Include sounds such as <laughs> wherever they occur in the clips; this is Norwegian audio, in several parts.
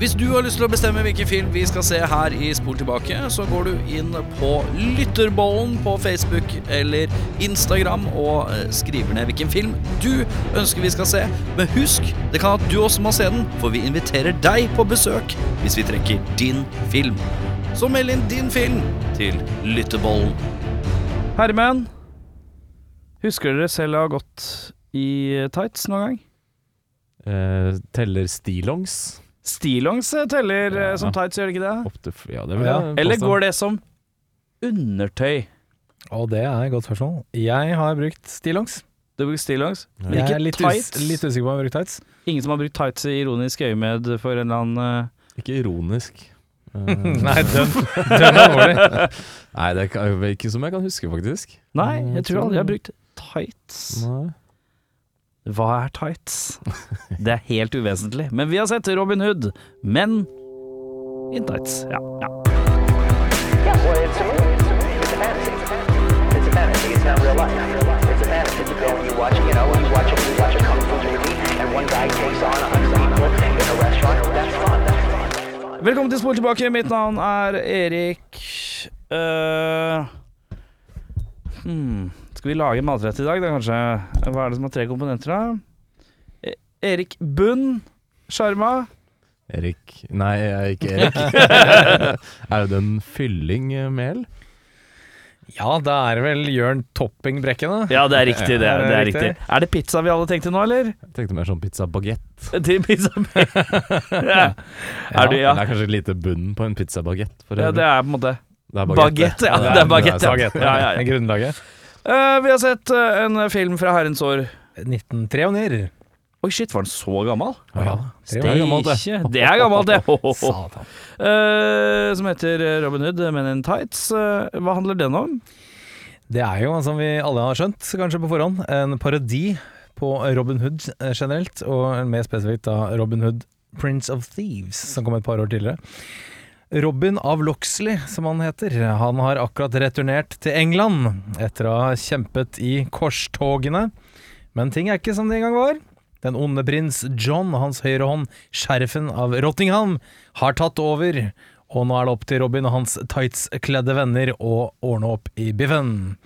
Hvis du har lyst til å bestemme hvilken film vi skal se her i Spol tilbake, så går du inn på Lytterbollen på Facebook eller Instagram og eh, skriver ned hvilken film du ønsker vi skal se. Men husk, det kan at du også må se den, for vi inviterer deg på besøk hvis vi trekker din film. Så meld inn din film til Lytterbollen. Herman, husker dere selv å ha gått i tights noen gang? Eh, teller stillongs? Stillongs teller ja. som tights, gjør det ikke det? Opp til, ja, det vil Ja. jeg Eller påstå. går det som undertøy? Og det er et godt spørsmål. Jeg har brukt stillongs. Du bruker stillongs, men Jeg ikke litt, tights. us litt usikker på om jeg har brukt tights. Ingen som har brukt tights i ironisk øyemed for en eller annen uh... Ikke ironisk. <laughs> Eh, Nei, den, <laughs> den er dårlig. Nei, det er ikke- som jeg kan huske, faktisk. Nei, Mm, jeg tror aldri jeg har brukt tights. Nei. Hva er tights? Det er helt uvesentlig. Men vi har sett Robin Hood, men in tights. Ja, ja. Velkommen til Spor tilbake. Mitt navn er Erik uh, hmm. Skal vi lage matrett i dag, da, kanskje? Hva er det som har tre komponenter, da? E Erik Bunn Sjarma. Erik Nei, jeg er ikke Erik. <laughs> <laughs> er det en fylling mel? Ja, da er det vel Jørn Topping Brekke, da. Ja, det er riktig. Det er, det er riktig. Er det pizza vi alle tenkte nå, eller? Jeg tenkte mer sånn pizza baguette <laughs> Til pizza ja. Er du, ja. Det er kanskje et lite bunn på en pizza baguette For ja, det er på en måte det er Bagett, ja. Det er bagett, Ja, ja, ja. Grunnlaget. Eh, Vi har sett eh, en film fra herrens år. 1903. Oi, shit, var den så gammel? Ja, Det er gammelt, det. Steikje. Det er gammelt, det. Satan. Eh, som heter Robin Hood, Men in Tights. Eh, hva handler den om? Det er jo, som vi alle har skjønt, kanskje på forhånd, en parodi på Robin Hood eh, generelt, og mer spesifikt da Robin Hood Prince of Thieves, som kom et par år tidligere. Robin av Loxley, som han heter, han har akkurat returnert til England etter å ha kjempet i korstogene. Men ting er ikke som det en gang var. Den onde prins John, hans høyre hånd, sheriffen av Rottingham, har tatt over, og nå er det opp til Robin og hans tightskledde venner å ordne opp i biffen.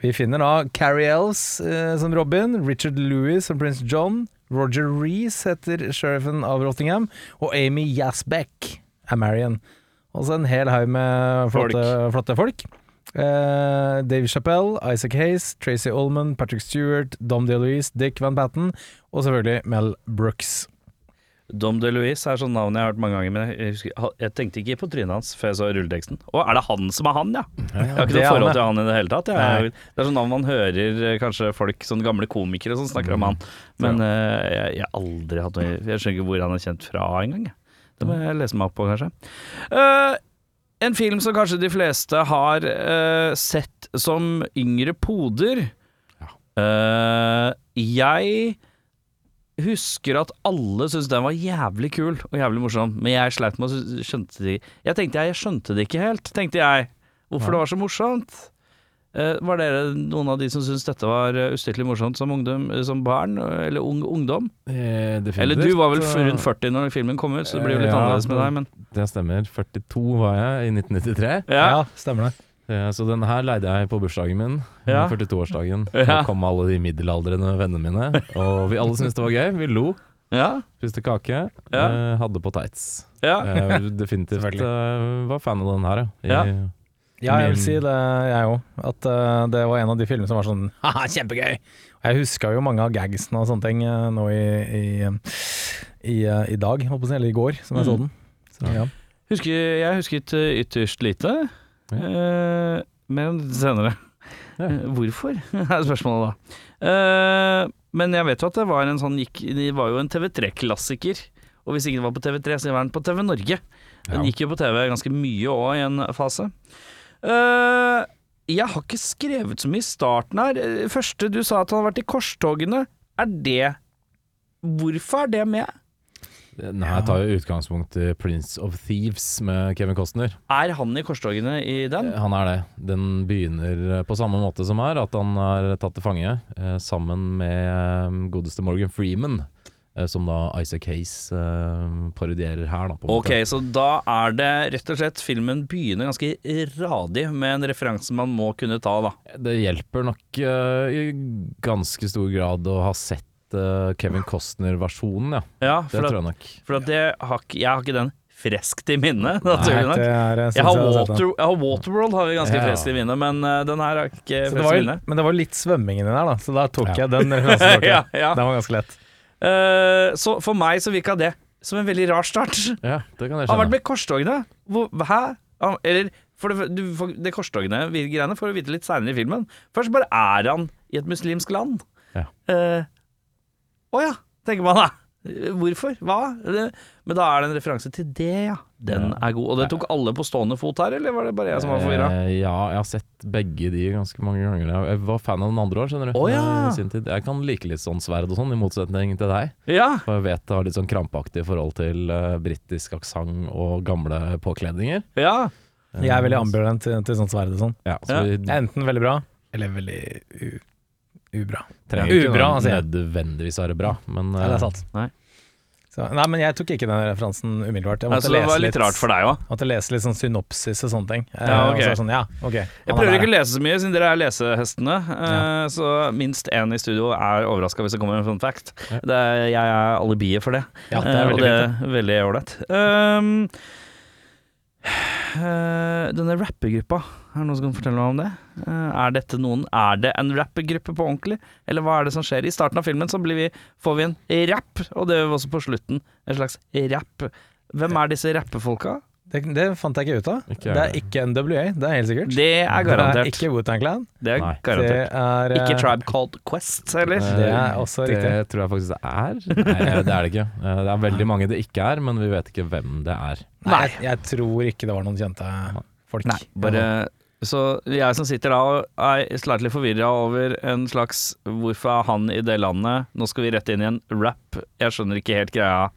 Vi finner da Carrie Ells eh, som Robin, Richard Lewis som prins John, Roger Reece heter sheriffen av Rottingham, og Amy Yasbeck Marion. Altså en hel haug med flotte folk. Flotte folk. Eh, Dave Chappelle, Isaac Hayes, Tracy Ullman, Patrick Stewart, Dom DeLuise, Dick Van Patten og selvfølgelig Mel Brooks. Dom DeLuise er sånn navn jeg har hørt mange ganger, men jeg, husker, jeg tenkte ikke på trynet hans før jeg så rulleteksten. Å, er det han som er han, ja? Jeg har ikke noe forhold til han i det hele tatt. Jeg, det er sånn navn man hører eh, kanskje folk, sånne gamle komikere som snakker om han. Men eh, jeg jeg har aldri hatt noe Jeg skjønner ikke hvor han er kjent fra engang. Det må jeg lese meg opp på, kanskje. Uh, en film som kanskje de fleste har uh, sett som yngre poder. Eh, jeg husker at alle syntes den var jævlig kul og jævlig morsom, men jeg sleit med å skjønte det Jeg tenkte jeg, jeg skjønte det ikke helt, tenkte jeg. Hvorfor det var så morsomt. Eh, var dere noen av de som syntes dette var eh, ustyrtelig morsomt som, ungdom, eh, som barn, eller ung, ungdom? Eh, Eller du var vel rundt 40 når filmen kom ut, så det blir jo litt Ja, annerledes med deg, men Det stemmer. 42 var jeg i 1993. ja. stemmer det. Ja, Så den her leide jeg på bursdagen min, Ja. 42-årsdagen. <laughs> Ja. Da kom alle de middelaldrende vennene mine, og vi alle syntes det var gøy. Vi lo, ja. spiste kake, Ja. eh, hadde på tights. ja. Definitivt var fan av den her, ja. Ja. I, Ja, jeg vil si det, jeg òg. At uh, det var en av de filmene som var sånn <laughs> haha, kjempegøy. Jeg huska jo mange av gagsene og sånne ting uh, nå i, i, i, uh, i dag, holdt på å si, eller i går, som jeg så den. Så, ja. Husker, jeg husket ytterst lite. Dette senere. Ja. Hvorfor, <laughs> er spørsmålet da. Men jeg vet jo at det var en sånn Det var jo en TV3-klassiker. Og hvis ikke det var på TV3, så var den på TV Norge. Den Ja. gikk jo på TV ganske mye òg i en fase. Eh, jeg har ikke skrevet så mye i starten her. Eh, Første du sa at han har vært i korstogene. Er det Hvorfor er det med? Nei, jeg tar jo utgangspunkt i Prince of Thieves med Kevin Costner. Er han i korstogene i den? Eh, Han er det. Den begynner eh, på samme måte som her, at han er tatt til fange eh, sammen med eh, godeste Morgan Freeman. Eh, som da Isaac Hayes eh, parodierer her, da. På Ok, måte. så da er det rett og slett Filmen begynner ganske radig med en referanse man må kunne ta, da. Det hjelper nok eh, i ganske stor grad å ha sett eh, Kevin Costner-versjonen, ja. Ja, Det at, tror jeg nok. for at det har ikke, jeg har ikke den freskt i minne, <laughs> naturlig nok. det er, jeg, har. Water, jeg har Waterworld har vi ganske Ja. freskt i minne, men den her har ikke freskt i minne. men det var litt svømmingen din her, da, så da tok Ja. jeg den. <laughs> Ja, ja. Den var ganske lett. Eh, så for meg så virka det som en veldig rar start. Ja, det kan jeg Han har vært med korstogene. Hvor, hæ? Eller for det, du, for det korstogene-greiene får du vite litt seinere i filmen. Først bare er han i et muslimsk land. Ja. Uh, oh ja, tenker man da. Hvorfor? Hva? Men da er det en referanse til det, ja. Den Ja. er god. Og det tok alle på stående fot her, eller var det bare jeg som var forvirra? Eh, ja, jeg har sett begge de ganske mange ganger. Jeg var fan av den andre òg, skjønner du. Oh, ja. eh, sin tid. Jeg kan like litt sånn sverd og sånn, i motsetning til deg. Ja. For jeg vet det har litt sånn krampaktig forhold til uh, britisk aksent og gamle påkledninger. ja. Jeg er veldig ambivalent til, til sånn sverd og sånn. Ja, så Ja. vi Enten veldig bra, eller veldig u, ubra. trenger Ja, ikke ubra, altså, jeg. nødvendigvis være bra, men Ja, det er eh, sant. Nei. Så, nei, men jeg tok ikke den referansen umiddelbart. Jeg Altså, måtte, det var lese litt òg. måtte lese litt sånn synopsis og sånne ting. Eh, Ja, okay. og så sånn, ja, okay. Jeg er prøver ikke å lese så mye, siden dere er lesehestene. Ja. Så minst én i studio er overraska hvis det kommer en fun fact. Ja. Det er, jeg er alibiet for det. Ja, det Eh, er og det er veldig ålreit. Um, eh, denne rappegruppa, er det noen som kan fortelle meg om det? Eh, er dette noen Er det en rappegruppe på ordentlig, eller hva er det som skjer? I starten av filmen så blir vi, får vi en rapp, og det gjør vi også på slutten. En slags rapp. Hvem er disse rappefolka? Det, det fant jeg ikke ut av. Ikke det er ikke NWA, det er helt sikkert. Det er Det er garantert. ikke Wu-Tang Clan. Det er Nei. Det er eh, Ikke Tribe Called Quest, eller? eh, Det er også det riktig. tror jeg faktisk det er. Nei, det er det ikke. Eh, Det er veldig mange det ikke er, men vi vet ikke hvem det er. Nei, jeg, jeg tror ikke det var noen kjente folk. Nei, bare Så jeg som sitter da og er slightly forvirra over en slags Hvorfor er han i det landet? Nå skal vi rett inn i en rap. Jeg skjønner ikke helt greia.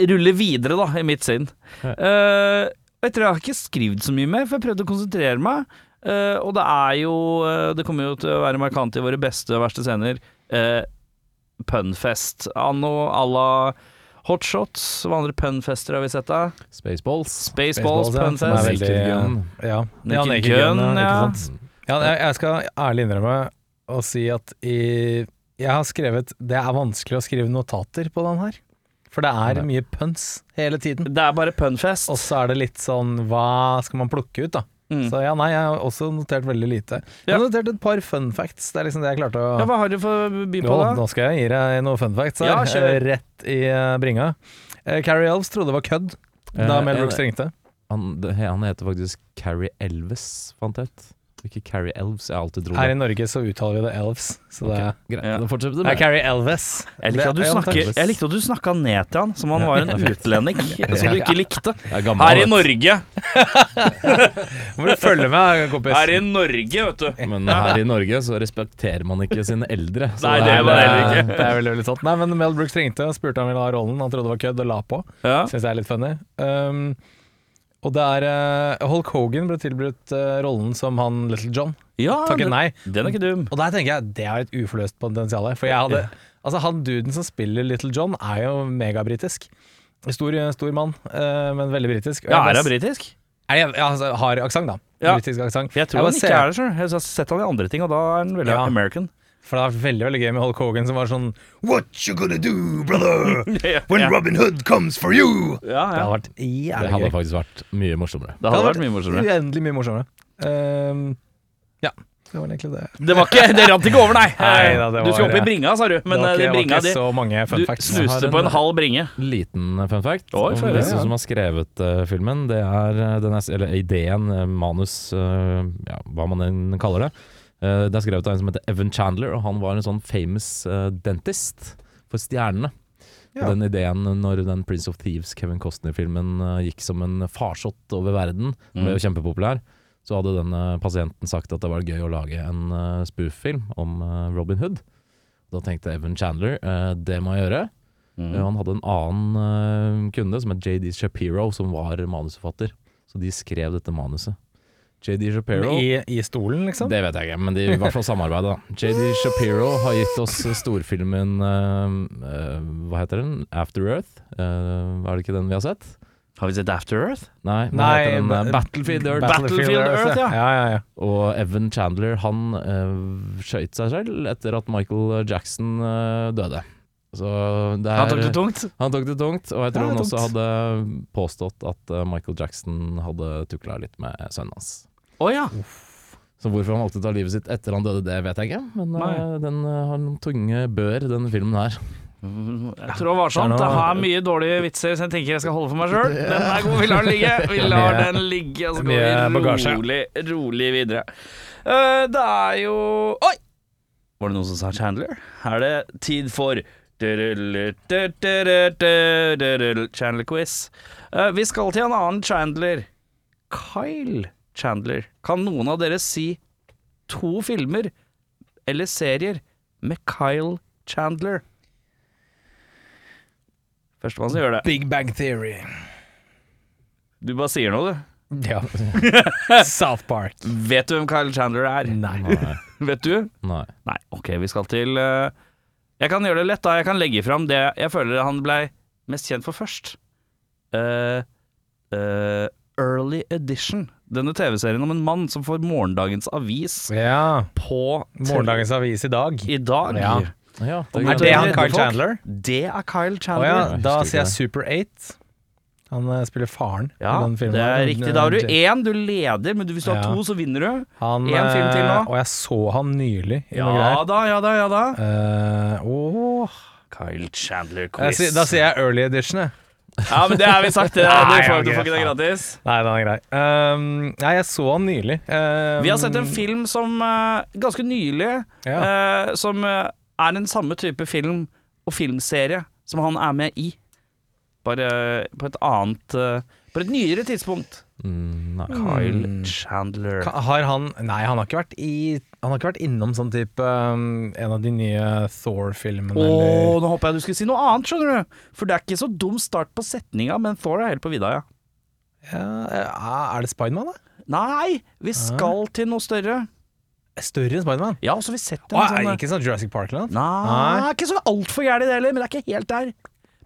Ruller videre, da, i mitt sinn. Uh, jeg tror jeg har ikke skrevet så mye mer, for jeg prøvde å konsentrere meg. Uh, og det er jo eh, Det kommer jo til å være markant i våre beste og verste scener. Uh, punfest anno à la Hotshots. Hva andre punfester har vi sett da? Spaceballs. Spaceballs, Spaceballs, ja, punfest. veldig-. Ja, ja, Naked Gun, ja. Ja, jeg, jeg skal ærlig innrømme å si at i, jeg har skrevet Det er vanskelig å skrive notater på den her. For det er mye puns hele tiden. Det er bare punfest. Og så er det litt sånn Hva skal man plukke ut, da? Mm. Så ja, nei, jeg har også notert veldig lite. Jeg Ja. har notert et par fun facts. Det er liksom det jeg klarte å Ja, hva har du for by på, da? nå skal jeg gi deg noen fun facts her. Ja. Eh, Rett i eh, bringa. Eh, Carrie Elves trodde det var kødd da Eh, Mel Brooks ringte. Han, han heter faktisk Carrie Elves, fant jeg ut. Ikke Carrie Elves, jeg har alltid trodd Her i. Norge så uttaler vi det Elves. Så det er Greit, Ja. da fortsetter du Det med Carrie Elves. Jeg likte at du, snakker, jeg likte at du snakka ned til han som om han var en utlending <laughs> som du ikke likte. Er Her i. Norge! <laughs> Må du følge med, kompis. Her i Norge, vet du. Men her i Norge så respekterer man ikke sine eldre. så Nei, det det er- det, heller ikke. Det er veldig, veldig sant. Nei, men Mel Brooks ringte og spurte om han ville ha rollen. Han trodde det var kødd og la på. Ja. Syns jeg er litt funny. Um, og det er uh, Hulk Hogan ble tilbudt uh, rollen som han Little John. ja Takket nei. den er ikke dum. Og der tenker jeg det er et uforløst potensial. For jeg hadde Altså, han duden som spiller Little John, er jo megabritisk. Stor, stor mann, uh, men veldig britisk. Ja, er han britisk? Er jeg, altså, har aksent, da. Ja. Britisk aksent. Jeg tror jeg han ikke ser- er det, sjøl. Jeg har sett han i andre ting, og da er han veldig Ja. American. For det har vært veldig veldig gøy med Hulk Hogan som var sånn What you gonna do, brother? <laughs> When ja. Robin Hood comes for you! ja, Det hadde vært Det hadde gøy. faktisk vært mye morsommere. Det hadde vært mye morsommere. Uendelig mye morsommere. Um, ja, det var egentlig det. Det var ikke, det rant ikke over, nei. <laughs> Nei da, det du skal opp i bringa, sa du. Men det var eh, ikke, det bringa var ikke så mange fun Du facts. Du snuste på en halv bringe. Liten fun fact Oi, om disse ja. som har skrevet uh, filmen. Det er eh, er, eller ideen, eh, manus, uh, ja, hva man enn kaller det. Eh, det er skrevet av en som heter Evan Chandler, og han var en sånn famous uh, dentist for stjernene. Ja. Den ideen når den Prince of Thieves, Kevin Costner-filmen uh, gikk som en farsott over verden, ble jo kjempepopulær, så hadde denne pasienten sagt at det var gøy å lage en uh, spoof-film om Robin Hood. Da tenkte Evan Chandler det må jeg gjøre. Mm. Han hadde en annen kunde som het JD Shapiro, som var manusforfatter. Så de skrev dette manuset. JD Shapiro I, I stolen, liksom? Det vet jeg ikke, men de i hvert fall samarbeidet. <laughs> JD Shapiro har gitt oss storfilmen uh, uh, Hva heter den? After Earth? Uh, er det ikke den vi har sett? Har vi sett After Earth? Nei, Nei, heter den? Eh, Battlefield Earth. Battlefield Earth, ja. ja. ja, ja. Og Evan Chandler han uh, skøyt seg selv etter at Michael Jackson uh, døde. Så det er, Han tok det tungt. Han tok det tungt, og jeg tror han tungt. også hadde påstått at Michael Jackson hadde tukla litt med sønnen hans. Å ja. Så hvorfor han valgte å ta livet sitt etter han døde, det vet jeg ikke. Men eh, den uh, har noen tunge bør, den filmen her. Jeg tror varsomt. Det er Det har mye dårlige vitser, så jeg tenker jeg skal holde for meg sjøl. Den er god, vi lar den ligge. Vi lar den ligge, og så går vi rolig, rolig videre. Uh, det er jo Oi! Var det noen som sa Chandler? Er det tid for Chandler-quiz. Uh, vi skal til en annen Chandler. Kyle Chandler. Kan noen av dere si to filmer eller serier med Kyle Chandler? Førstemann som gjør det. Big Bang Theory. Du bare sier noe, du. Ja. <laughs> South Park. Vet du hvem Kyle Chandler er? Nei. <laughs> Vet du? Nei. Nei, ok, vi skal til uh, Jeg kan gjøre det lett, da. Jeg kan legge fram det jeg føler han blei mest kjent for først. Uh, uh, Early Edition. Denne TV-serien om en mann som får morgendagens avis Ja. på Morgendagens avis i dag. i dag. Ja. Ja, Er Er det det han Kyle? Chandler? Det er Kyle Å Chandler. ja, da sier jeg Super 8. Han eh, spiller faren Ja, i den filmen. det er riktig. Da har du én, du leder, men du- hvis du har Ja. to, så vinner du. Han, en film til nå. eh, Og jeg så han nylig i Ja greier. da, ja da, ja da. Eh, åh. Kyle Chandler-quiz. sier- Da sier jeg early edition, jeg. Ja, men det har vi sagt. Det, Nei, du, får, du får ikke det gratis. Nei, den er grei. Um, nei, jeg så han nylig. Um, Vi har sett en film som uh, ganske nylig Ja. uh, Som uh, er den samme type film og filmserie som han er med i. Bare eh, på et annet eh, På et nyere tidspunkt. Mm, nei. Kyle Mm. Chandler. Ka- Har han Nei, han har ikke vært i Han har ikke vært innom sånn type um, En av de nye Thor-filmene, Å, eller nå håper jeg du skulle si noe annet, skjønner du. For det er ikke så dum start på setninga, men Thor er helt på vidda, ja. ja, eh, Er det Spiderman, da? Nei, vi skal til noe større. Større enn Spiderman? Ja, så har vi sett en Å, sånn er det ikke sånn Jurassic Park eller noe? Nei, Nei. ikke så altfor gærent det heller, men det er ikke helt der.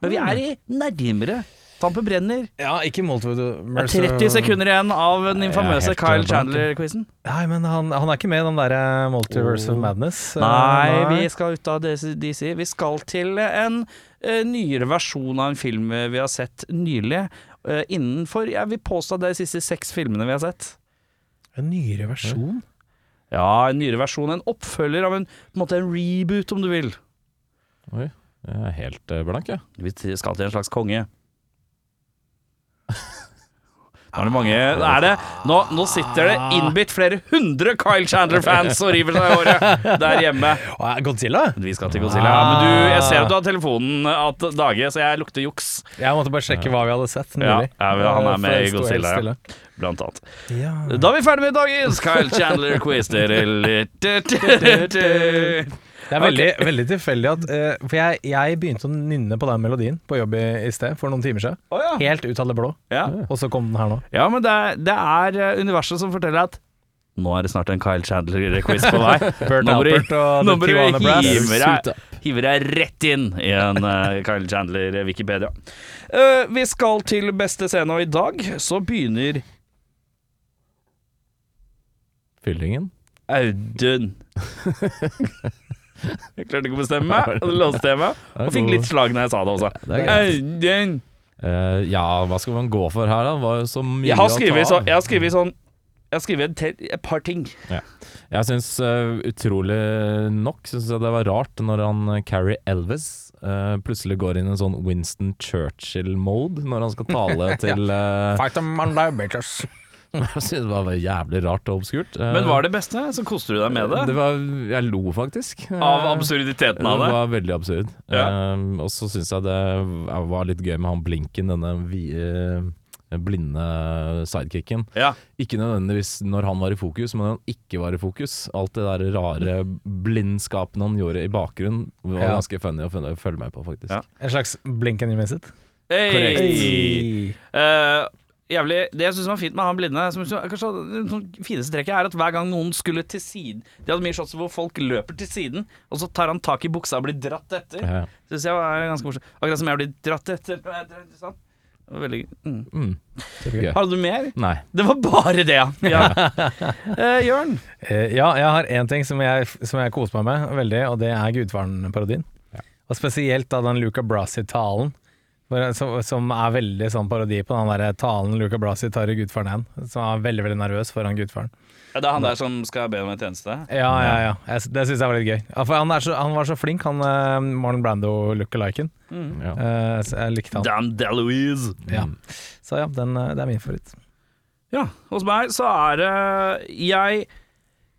Men vi er i nærmere. Tampen brenner. Ja, ikke Multiverse Det er 30 sekunder igjen av den infamøse Kyle. Chandler-quizen. Nei, men han, han er ikke med i den derre Multiverse of Oh. Madness. Nei, Nei, vi skal ut av DC. Vi skal til en uh, nyere versjon av en film vi har sett nylig. Uh, innenfor Jeg vil påstå de siste seks filmene vi har sett. En nyere versjon? Ja, en nyere versjon. En oppfølger av en, på en måte en reboot, om du vil. Oi, jeg er helt eh, blank, jeg. Vi skal til en slags konge. Nå er det mange er det, nå, nå sitter det innbitt flere hundre Kyle Chandler-fans og river seg i håret der hjemme. Godzilla? Vi skal til Godzilla. Men du, jeg ser at du har telefonen at dage, så jeg lukter juks. Jeg måtte bare sjekke hva vi hadde sett Ja, ja, han er med i Godzilla, ja. Blant annet. Ja. Da er vi ferdig med dagens Kyle Chandler-quiz. <laughs> Det er veldig, veldig tilfeldig at eh, For jeg, jeg begynte å nynne på den melodien på jobb i, i sted for noen timer siden. Oh, ja. Helt ut av det blå. Ja. Og så kom den her nå. ja, men det er, det er eh, universet som forteller at nå er det snart en Kyle Chandler-quiz på vei. <laughs> Burt Nå Albert og nå må du hive deg, rett inn i en uh, Kyle Chandler-Wikipedia. Uh, vi skal til beste scene, og i dag så begynner Fyllingen. Audun. <laughs> Jeg klarte ikke å bestemme meg, og det låste jeg meg. Og fikk litt slag når jeg sa det også. Det er. Eh, ja, hva skal man gå for her, da? Jeg har å skrevet, så, jeg har skrevet sånn Jeg har skrevet et, par ting. Jeg syns utrolig nok synes jeg det var rart når han uh, Carrie Elvis uh, plutselig går inn i en sånn Winston Churchill-mode når han skal tale <laughs> til eh, Fight them on the bitches. <laughs> Jeg synes det var jævlig rart og obskurt. Men hva er det beste? Så koste du deg med det? det var, jeg lo faktisk. Av absurditeten av Det det? var veldig absurd. Ja. Eh, og så syns jeg det var litt gøy med han Blinken, denne vi, eh, blinde sidekicken. Ja. Ikke nødvendigvis når han var i fokus, men når han ikke var i fokus. Alt det der rare blindskapen han gjorde i bakgrunnen, var Ja. ganske funny å følge med på, faktisk. Ja. En slags blinken i you miss Korrekt Hey. Hey. Jævlig Det jeg syns var fint med han blinde, som, kanskje det sånn fineste trekket, er at hver gang noen skulle til siden De hadde mye shots hvor folk løper til siden, og så tar han tak i buksa og blir dratt etter. Ja. Syns jeg var ganske morsomt. Akkurat som jeg blir dratt etter. Sånn. Veldig, mm. Mm. Hadde du mer? Nei. Det var bare det, ja. <laughs> ja. <laughs> Eh, Jørn? Eh, ja, jeg har én ting som jeg, som jeg koser meg med veldig, og det er Gudfaren-parodien. Og spesielt da den Luca Brasi-talen, som, er veldig sånn parodi på den der talen Luca Blasi tar i Gudfaren 1, som er veldig veldig nervøs foran Gudfaren. Ja, det er han der som skal be om en tjeneste? Ja, ja, ja. Jeg, det syns jeg var litt gøy. Ja, for han, er så, han var så flink, han uh, Marlon Brando-lookaliken. Ja. Uh, så jeg likte han. Dan DeLuise. Ja. Så ja, den, eh, det er min favoritt. Ja, hos meg så er det Jeg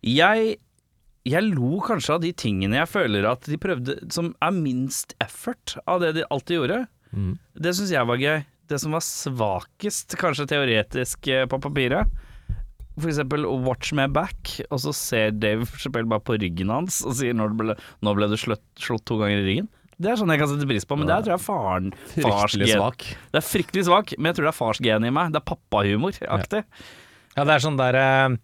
Jeg jeg lo kanskje av de tingene jeg føler at de prøvde Som er minst effort av det de alltid gjorde. Mm. Det syns jeg var gøy. Det som var svakest, kanskje teoretisk eh, på papiret. For eksempel Watch Me Back, og så ser Dave Chappelle bare på ryggen hans og sier når ble, 'nå ble du slått, slått to ganger i ryggen'. Det er sånn jeg kan sette pris på, men det er tror jeg faren Fryktelig svak. Det er fryktelig svak, men jeg tror det er farsgen i meg. Det er pappahumor-aktig. Ja, det er sånn der eh,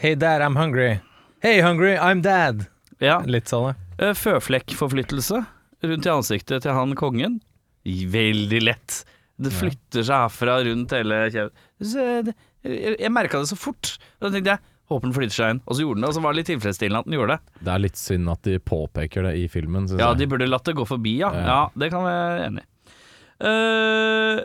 Hey dad, I'm hungry. Hey hungry, I'm dad. Ja. Litt sånn, ja. Eh, Føflekkforflyttelse rundt i ansiktet til han kongen. Veldig lett. Det flytter seg herfra rundt hele kjeven. Jeg, jeg merka det så fort. Da tenkte jeg håper den flytter seg inn. Og så gjorde den det, og så var det litt tilfredsstillende at den gjorde det. Det er litt synd at de påpeker det i filmen. Ja, jeg. de burde latt det gå forbi, ja. Ja. Ja, det kan vi være enig i. Eh,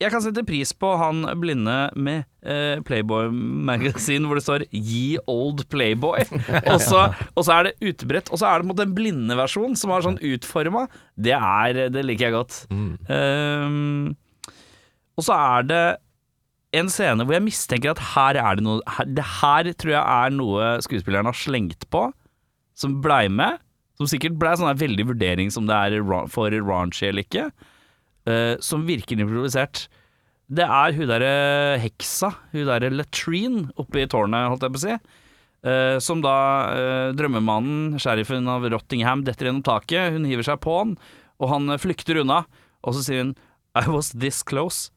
jeg kan sette pris på han blinde med eh, Playboy-magasin hvor det står 'Ye old Playboy'. <laughs> og, så, og så er det utbredt. Og så er det på en måte en blinde versjon som er sånn utforma. Det, er- det liker jeg godt. Mm. Um, og så er det en scene hvor jeg mistenker at her er det noe her, Det her tror jeg er noe skuespilleren har slengt på, som blei med. Som sikkert blei sånn veldig vurdering som det er for raunchy eller ikke. Eh, som virker improvisert. Det er hun derre heksa, hun derre latrine oppe i tårnet, holdt jeg på å si. Uh, som da uh, drømmemannen, sheriffen av Rottingham, detter gjennom taket. Hun hiver seg på han, og han flykter unna. Og så sier hun 'I was this close'.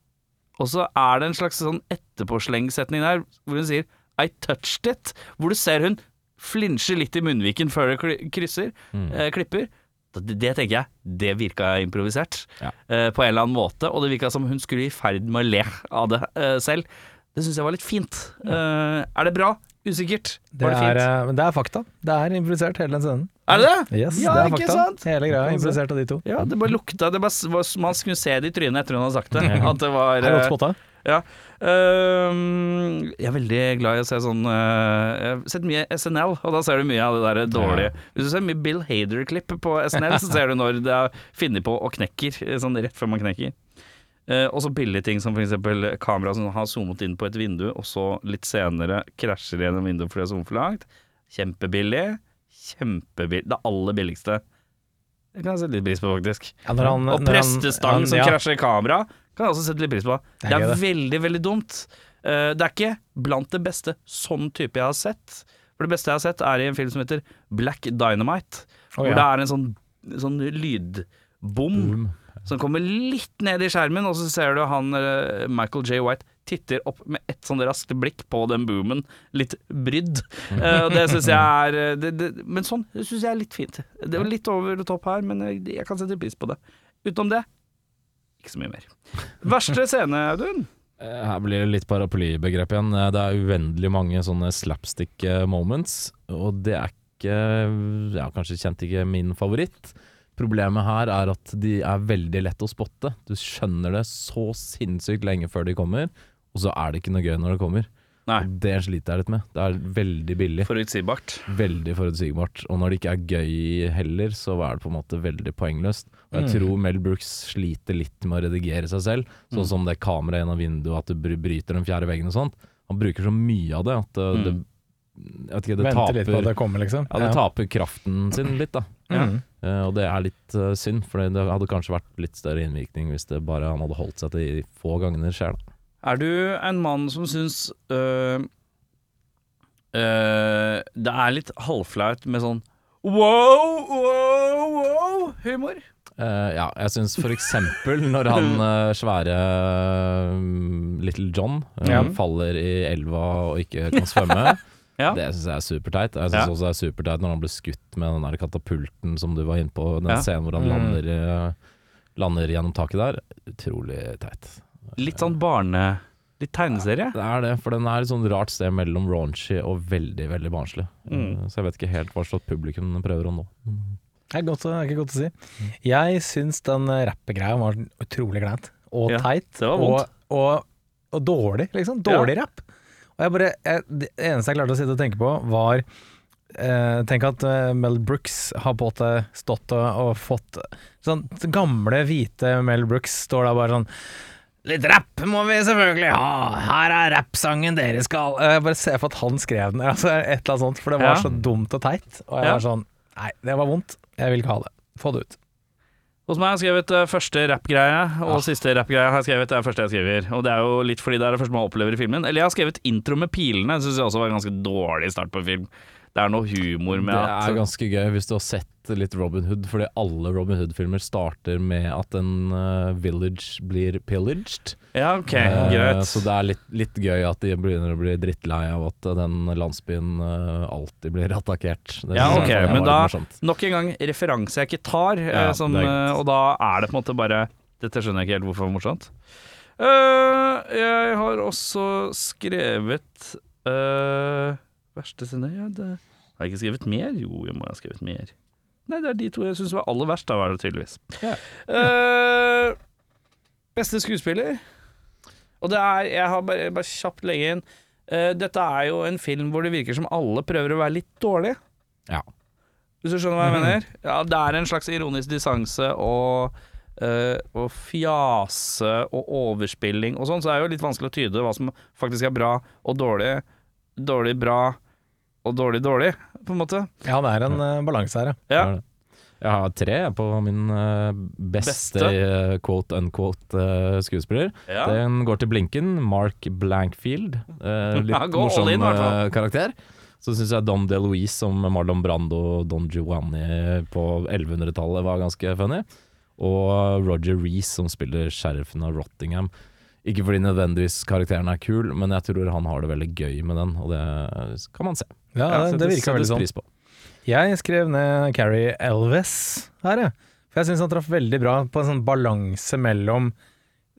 Og så er det en slags sånn etterpåslengsetning der hvor hun sier 'I touched it', hvor du ser hun flinsjer litt i munnviken før det krysser, krysser, eh, klipper. Det, det tenker jeg, det virka improvisert Ja. uh, på en eller annen måte, og det virka som hun skulle i ferd med å le av det uh, selv. Det syns jeg var litt fint. Uh, er det bra? Usikkert. Det det er, fint? men det er fakta. Det er improvisert hele den scenen. Er det det? Yes, Ja, det er ikke fakta. sant? Hele greia er improvisert av de to. Ja, det bare lukta det bare, Man skulle se det i trynet etter hun hadde sagt det. <laughs> At det var Det er godt spotta. Ja. Ehm, jeg er veldig glad i å se sånn uh, Jeg har sett mye SNL, og da ser du mye av det der dårlige. Hvis du ser mye Bill Hader-klipp på SNL, så ser du når det er funnet på og knekker, eh, sånn rett før man knekker. Uh, og så billige ting som f.eks. kamera som har zoomet inn på et vindu, og så litt senere krasjer gjennom vinduet fordi det er zoomet for langt. Kjempebillig. Kjempebillig. Det aller billigste. Det kan jeg sette litt pris på, faktisk. Ja, han- og når han- prestestang som krasjer i kamera, kan jeg også sette litt pris på. Det er Det er, veldig, veldig dumt. Uh, det er ikke blant det beste sånn type jeg har sett. For det beste jeg har sett, er i en film som heter Black Dynamite. Hvor ja. det er en sånn, sånn lydbom Boom. som kommer litt ned i skjermen, og så ser du han eh, Michael J. White titter opp med et sånn raskt blikk på den boomen, litt brydd. Uh, det syns jeg er det, det, Men sånn syns jeg er litt fint. Det var litt over topp top her, men jeg, jeg kan sette pris på det. Utenom det, ikke så mye mer. Verste scene, Audun? Eh, Her blir det litt paraplybegrep igjen. Eh, Det er uendelig mange sånne slapstick eh, moments, og det er ikke Ja, kanskje kjent ikke min favoritt. Problemet her er at de er veldig lett å spotte. Du skjønner det så sinnssykt lenge før de kommer, og så er det ikke noe gøy når det kommer. Nei. Og Det sliter jeg litt med. Det er veldig billig. Forutsigbart. Veldig forutsigbart. Og når det ikke er gøy heller, så er det på en måte veldig poengløst. Og jeg Mm. tror Mel Brooks sliter litt med å redigere seg selv. Mm. Sånn som det kameraet gjennom vinduet, at det bryter den fjerde veggen og sånt. Han bruker så mye av det at uh, det, Mm. jeg vet ikke, det Venter litt på at taper, det kommer, liksom. ja, det taper kraften sin litt, da. Mm. Uh, og det er litt uh, synd, for det hadde kanskje vært litt større innvirkning hvis det bare han hadde holdt seg til de få gangene det skjer. Da. Er du en mann som syns øh, øh, det er litt halvflaut med sånn wow, wow, wow humor? Uh, ja, jeg syns for eksempel når han uh, <laughs> svære uh, Little John eh, Ja. faller i elva og ikke kan svømme. <laughs> Ja. Det syns jeg er superteit. Jeg syns Ja. også det er superteit når han blir skutt med den der katapulten som du var inne på. Den scenen hvor han Mm. lander, eh, lander gjennom taket der. Utrolig teit. Litt sånn barne... Litt tegneserie. Det er det, for den er et sånn rart sted mellom raunchy og veldig, veldig barnslig. Mm. Eh, Så jeg vet ikke helt hva slags publikum den prøver å nå. Det er, godt, det er ikke godt å si. Jeg syns den rappegreia var utrolig kleint. Og Ja, teit. det var og, vondt. og, og dårlig, liksom. Dårlig rapp. Og jeg bare, jeg, det eneste jeg klarte å sitte og tenke på, var eh, Tenk at eh, Mel Brooks har på stått og, og fått Sånn gamle, hvite Mel Brooks står der bare sånn Litt rapp må vi selvfølgelig ha, her er rappsangen dere skal Jeg bare ser for at han skrev den, altså et eller annet sånt, for det var Ja. så dumt og teit. Og jeg Ja. var sånn Nei, det var vondt. Jeg vil ikke ha det. Få det ut. Hos meg har jeg skrevet eh, første rappgreie, og siste rappgreie har jeg skrevet det er første jeg skriver. Og det er jo litt fordi det er det første man opplever i filmen. Eller jeg har skrevet intro med pilene, syns jeg også var en ganske dårlig start på film. Det er noe humor med at Det er ganske gøy hvis du har sett litt Robin Hood, fordi alle Robin Hood-filmer starter med at en uh, village blir pillaged. Ja, ok, uh, greit. Så det er litt, litt gøy at de begynner å bli drittlei av at den landsbyen uh, alltid blir attakkert. Det Ja, ok, jeg men da morsomt. Nok en gang referanse jeg ikke tar, Ja, som, og da er det på en måte bare Dette skjønner jeg ikke helt hvorfor det er morsomt. Jeg har også skrevet Verste sinne? ja, det, Har jeg ikke skrevet mer? Jo, jeg må ha skrevet mer. Nei, det er de to jeg syns var aller verst, da var det tydeligvis. Ja. Uh, beste skuespiller? Og det er Jeg har bare, bare kjapt legge inn uh, Dette er jo en film hvor det virker som alle prøver å være litt dårlige. Ja. Hvis du skjønner hva jeg mener? Ja, det er en slags ironisk distanse og, Uh, og fjase og overspilling og sånn, så er det jo litt vanskelig å tyde hva som faktisk er bra og dårlig. Dårlig bra og dårlig dårlig, på en måte. Ja, det er en uh, balanse her, ja. Ja. Jeg har tre på min eh, beste, Beste? eh, quote unquote skuespiller. Ja. Den går til Blinken, Mark Blankfield. Eh, <laughs> litt Ja, morsom in, karakter. Så syns jeg Don DeLuise som Marlon Brando og Don Giovanni på 1100-tallet var ganske funny. Og Roger Reece som spiller sheriffen av Rottingham. Ikke fordi nødvendigvis karakteren er kul, men jeg tror han har det veldig gøy med den, og det kan man se. Ja, Ja, det, det virka veldig sånn. Jeg skrev ned Carrie Elvis her, jeg. For jeg syns han traff veldig bra på en sånn balanse mellom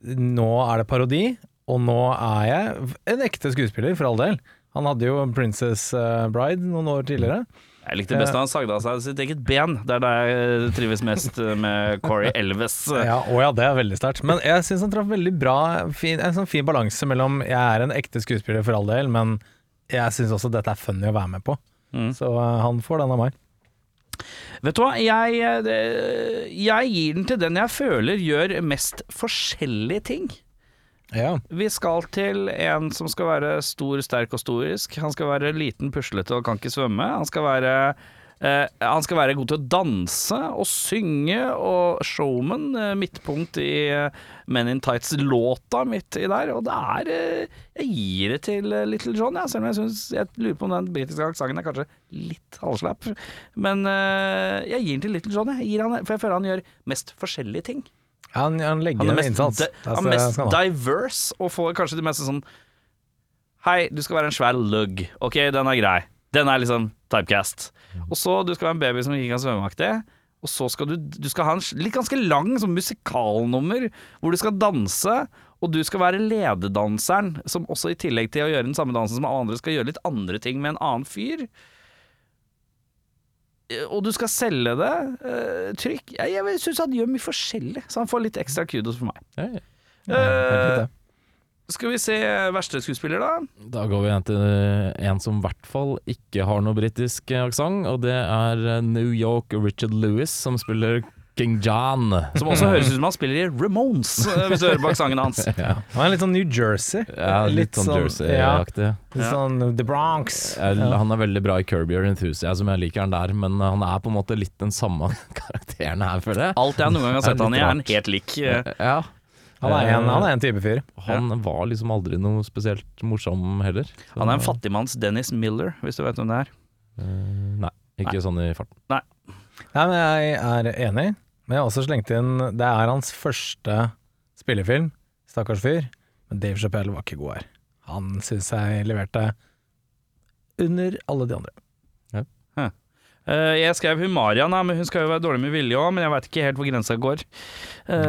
nå er det parodi, og nå er jeg en ekte skuespiller, for all del. Han hadde jo Princess eh, Bride noen år tidligere. Jeg likte best da han sagde av seg sitt eget ben. Det er da jeg trives mest eh, med Corey Elvis. <laughs> Ja, å ja, det er veldig sterkt. Men jeg syns han traff veldig bra. Fin, en sånn fin balanse mellom jeg er en ekte skuespiller for all del, men jeg syns også dette er funny å være med på. Mm. Så eh, han får den av meg. Vet du hva, jeg, eh, jeg gir den til den jeg føler gjør mest forskjellige ting. Ja. Vi skal til en som skal være stor, sterk og storisk. Han skal være liten, puslete og kan ikke svømme. Han skal være eh, han skal være god til å danse og synge, og showman, eh, midtpunkt i eh, Men in Tights-låta midt i der. Og det er eh, Jeg gir det til eh, Little John, ja, selv om jeg synes Jeg lurer på om den britiske aksenten er kanskje litt halvslapp. Men eh, jeg gir den til Little John, jeg. Gir han, for jeg føler han gjør mest forskjellige ting. Han, han legger Han er mest, innsats. di- han er mest diverse og får kanskje det meste sånn Hei, du skal være en svær lugg. Ok, den er grei. Den er liksom typecast. Og så du skal være en baby som ikke kan svømmeaktig. Og så skal du, du skal ha en litt ganske lang sånn musikalnummer hvor du skal danse. Og du skal være lededanseren, som også i tillegg til å gjøre den samme dansen som alle andre, skal gjøre litt andre ting med en annen fyr. Eh, Og du skal selge det. uh, trykk. Jeg, jeg syns han gjør mye forskjellig, så han får litt ekstra kudos for meg. Ja, ja. Ja, Eh, riktig. Skal vi se verste skuespiller, da? Da går vi igjen til en som i hvert fall ikke har noe britisk aksent, og det er eh, New York Richard Lewis, som spiller King John. Som også høres ut som han spiller i Ramones, eh, hvis du hører på aksenten hans. <laughs> Ja, Han er litt sånn New Jersey. ja litt sånn ja, Jersey-aktig. litt sånn The Bronx. Ja. Han er veldig bra i Kirby Enthusiast, Enthusiasm, jeg liker han der, men han er på en måte litt den samme <laughs> karakteren her, føler jeg. Alt jeg noen gang har sett han i, er han helt lik. eh, Ja. Han er en, han er en type fyr. Han var liksom aldri noe spesielt morsom heller. Så- Han er en fattigmanns Dennis Miller, hvis du vet hvem det er. Eh, Nei, ikke sånn i farten. Nei, men jeg er enig. Men jeg har også slengt inn Det er hans første spillefilm, stakkars fyr. Men Dave Chappelle var ikke god her. Han syns jeg leverte under alle de andre. Eh, jeg skrev hun Marian, men hun skal jo være dårlig med vilje òg, men jeg veit ikke helt hvor grensa går. Jeg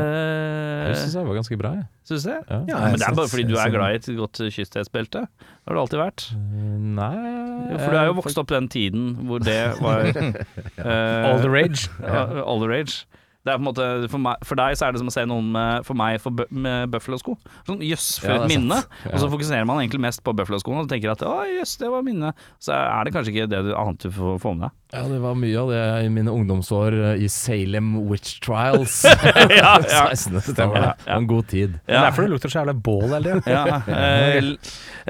Uh, syns jeg var ganske bra, jeg. Syns du det? Ja. Ja, men det er bare fordi du er glad i et godt kysthetsbelte. Det har du alltid vært. Eh, Nei For du er jo vokst opp den tiden hvor det var uh, <laughs> All the rage. <laughs> All the rage. Det er på en måte, for, meg, for deg så er det som å se noen med, for meg for, med Buffalo-sko. Sånn jøss, for Ja, et minne. Ja. Og så fokuserer man egentlig mest på Buffalo-skoene og tenker at å jøss, det var minne. Så er det kanskje ikke det du annet du får få med deg. Ja, det var mye av det i mine ungdomsår eh, i Salem Witch Trials. <laughs> Ja, ja. 16. september. Ja, Det var en god tid. Det er derfor det lukter så jævla bål hele tida. Ja, eh,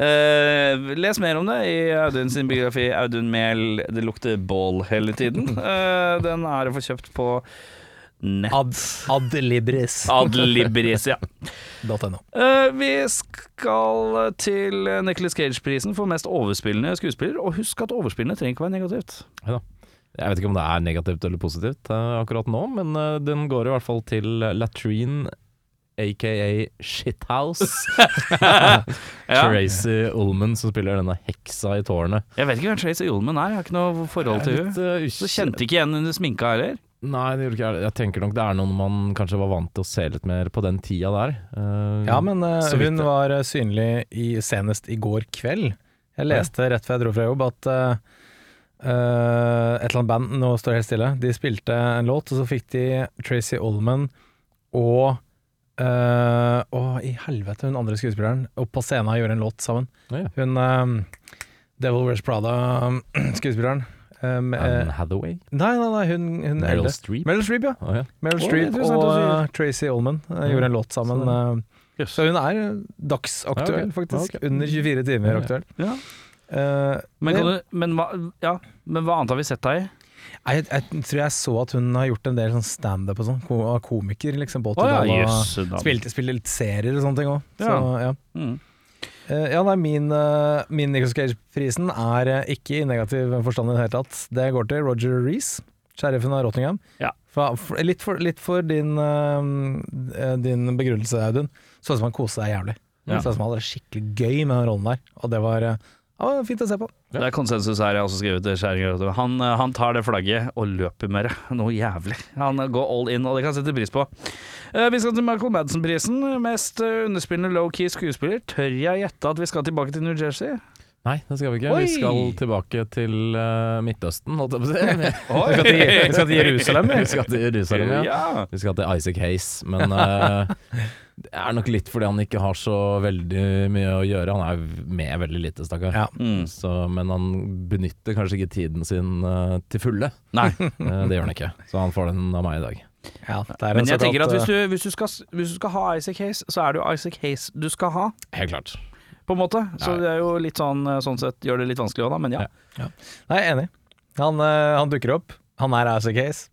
eh, les mer om det i Audun sin biografi 'Audun Mehl det lukter bål hele tiden'. <laughs> Eh, den er å få kjøpt på nett. Ad, ad libris. Adlibris, ja. <laughs> .no. Uh, vi skal til Nicholas Cage-prisen for mest overspillende skuespiller. Og husk at overspillende trenger ikke være negativt. Jeg vet ikke om det er negativt eller positivt uh, akkurat nå, men uh, den går i hvert fall til Latrine, aka Shithouse. <laughs> Tracy Ullman som spiller denne heksa i tårnet. Jeg vet ikke hvem Tracy Ullman er, jeg har ikke noe forhold til henne. eh, Så kjente ikke igjen under sminka heller. Nei, det gjorde ikke jeg. Jeg tenker nok det er noen man kanskje var vant til å se litt mer på den tida der. Uh, Ja, men uh, hun var eh, synlig i, senest i går kveld. Jeg leste rett før jeg dro fra jobb at eh, et eller annet band, nå står det helt stille, de spilte en låt, og så fikk de Tracy Oldman og Å, i helvete, hun andre skuespilleren opp på scenen og gjorde en låt sammen. Ja, ja. Hun eh, Devil Wears Prada-skuespilleren. <clears throat> Um, Anne Hathaway? nei, nei, nei, hun, hun Meryl eldre. Streep? Meryl Streep, ja. Oh, ja. Meryl Streep og uh, eh, Tracy Ullman uh, gjorde en låt sammen. Så- yes. så hun er eh, dagsaktuell, Ja, okay. faktisk. Ja, ok. Under 24 timer Ja, ja. aktuell. Ja. Eh, Men, det- du, men, hva, ja, men hva annet har vi sett deg i? jeg, jeg tror jeg så at hun har gjort en del sånn standup og sånn, av komiker liksom på 80-tallet. og. Spilte, spilte litt serier og sånne ting òg. Så ja. Mm. Eh, ja, nei, min, uh, min Nicholas Cage-prisen er eh, ikke i negativ forstand i det hele tatt. Det går til Roger Reece, sheriffen av Rottingham. Ja. For, for, litt, for, litt for din, eh, din begrunnelse, Audun. Så ut som han koste seg jævlig. Ja. Så ut som han hadde det skikkelig gøy med den rollen der. Og det var eh, ja, fint å se på. Det er konsensus her, jeg har også skrevet til. Han, han tar det flagget og løper med det. Noe jævlig. Han går all in, og det kan jeg sette pris på. Eh, Vi skal til Michael Madsen-prisen. Mest eh, underspillende low-key skuespiller. Tør jeg gjette at vi skal tilbake til New Jersey? Nei, det skal vi ikke. Oi! Vi skal tilbake til uh, Midtøsten, holdt jeg på å si. Vi skal til, vi skal til Jerusalem. <laughs> vi. Skal til Jerusalem, ja. Ja. Vi skal til Isaac Hayes, men uh, det er nok litt fordi han ikke har så veldig mye å gjøre. Han er med veldig lite, stakkar. Ja. Mm. Så, men han benytter kanskje ikke tiden sin uh, til fulle. Nei. Det gjør han ikke, så han får den av meg i dag. Ja, det er Men jeg tenker at hvis du, hvis, du skal, hvis du skal ha Isaac Hayes, så er det jo Isaac Hayes du skal ha, Helt klart. På en måte. Så det er jo litt sånn sånn sett gjør det litt vanskelig òg, da. Men ja. Ja. Nei, jeg er enig. Han, eh, han dukker opp. Han er as a case.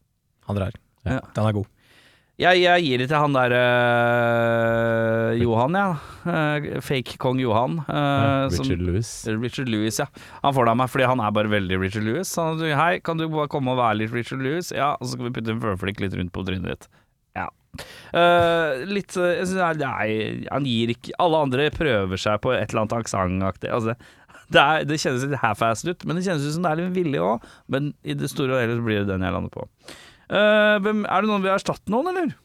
Han drar. Ja. Den er god. Jeg, jeg gir det til han der uh, Johan, ja. Uh, fake kong Johan. Uh, ja, Richard Lewis. Richard Lewis, ja. Han får det av meg fordi han er bare veldig Richard Lewis. Han, Hei, kan du bare komme og være litt Richard Lewis? Ja, og så skal vi putte en føflikk litt rundt på trynet ditt. Eh, litt eh, synes, Nei, han gir ikke Alle andre prøver seg på et eller annet aksentaktig. Altså, det, er- det kjennes litt half-assed ut, men det kjennes ut som det er litt villig òg. Men i det store og hele så blir det den jeg lander på. Uh, hvem, er det noen vil erstatte noen, eller?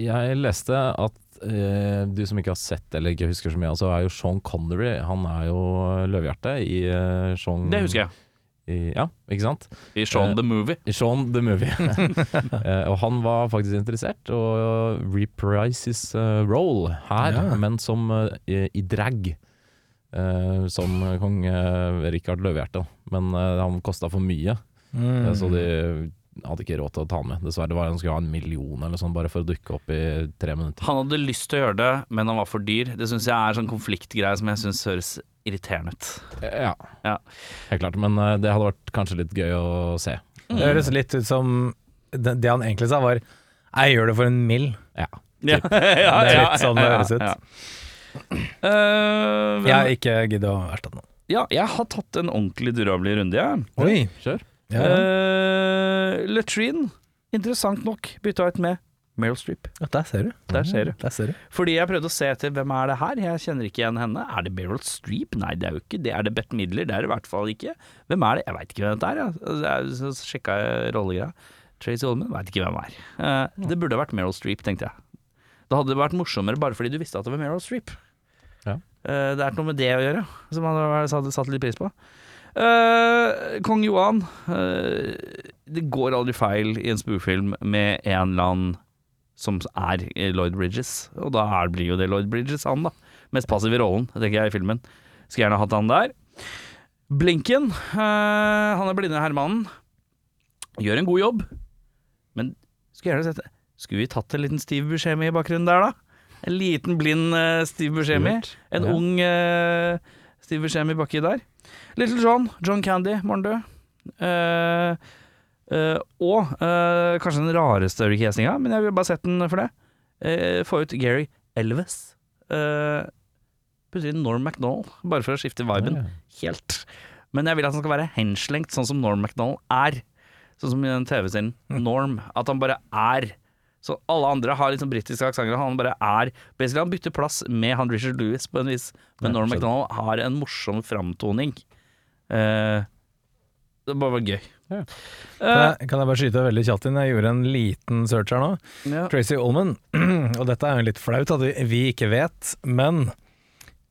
Jeg leste at uh, du som ikke har sett eller ikke husker så mye, altså er jo Sean Connery. Han er jo løvehjerte i uh, Sean Det husker jeg. I, ja, ikke sant? I Sean uh, the Movie. I Sean the Movie. uh, <laughs> og han var faktisk interessert og reprise his uh, role her, Ja. men som i, i drag. som kong Rikard Løvehjerte. Men han kosta for mye, Mm. så de hadde ikke råd til å ta han med. Dessverre var han skulle ha en million eller sånn bare for å dukke opp i tre minutter. Han hadde lyst til å gjøre det, men han var for dyr. Det syns jeg er sånn konfliktgreie som jeg syns høres irriterende ut. Ja, Ja. helt klart. Men eh, det hadde vært kanskje litt gøy å se. Det høres litt ut som det, det han egentlig sa, var Jeg gjør det for en mill. Ja. <laughs> Ja, Det er litt sånn det høres ut. ja. Eh, hvem- Jeg ikke giddet å erstatte noen. ja, jeg har tatt en ordentlig durabelig runde, jeg. Oi! Kjør. Ja, ja. Eh, Latrine. interessant nok bytta ut med Meryl Streep. Ja, der ser du. Der ser du. Der ser du. Fordi jeg prøvde å se etter hvem er det her, jeg kjenner ikke igjen henne. Er det Meryl Streep? Nei, det er jo ikke det. Er det Bette Midler? Det er det i hvert fall ikke. Hvem er det? Jeg veit ikke hvem dette er. Ja. Altså, Så sjekka jeg rollegreia. Tracy Oldman veit ikke hvem er. Eh, det burde vært Meryl Streep, tenkte jeg. Da hadde det vært morsommere bare fordi du visste at det var Meryl Streep. Ja. Eh, det er noe med det å gjøre, som han hadde satt litt pris på. Uh, Kong Johan Uh, Det går aldri feil i en spuefilm med en eller annen som er Lloyd Bridges, og da blir jo det Lloyd Bridges, han da. Mest passiv i rollen, tenker jeg, i filmen. Skulle gjerne hatt han der. Blinken, eh, han er blinde herremannen. Gjør en god jobb, men skulle gjerne sett Skulle vi tatt en liten Steve Buscemi i bakgrunnen der, da? En liten blind uh, Steve Buscemi. En Ja. ung uh, Steve Buscemi baki der. Little John, John Candy, morgendød. Uh, og uh, kanskje den rareste castinga, men jeg vil bare sette den for det. Uh, få ut Gary Elvis. Uh, Putte inn Norm MacDonald, bare for å skifte viben Ja, ja. helt. Men jeg vil at han skal være henslengt, sånn som Norm MacDonald er. Sånn som i den TV-serien Norm. At han bare er. Så alle andre har liksom britiske aksenter, han bare er Basically Han bytter plass med han Richard Lewis på en vis, men Norm. MacDonald har en morsom framtoning. Uh, det bare var gøy. Ja. Kan jeg, kan jeg bare skyte veldig kjapt inn? Jeg gjorde en liten search her nå. Eh, ja. Tracy Ullman, <clears throat> og dette er jo litt flaut at vi, vi ikke vet, men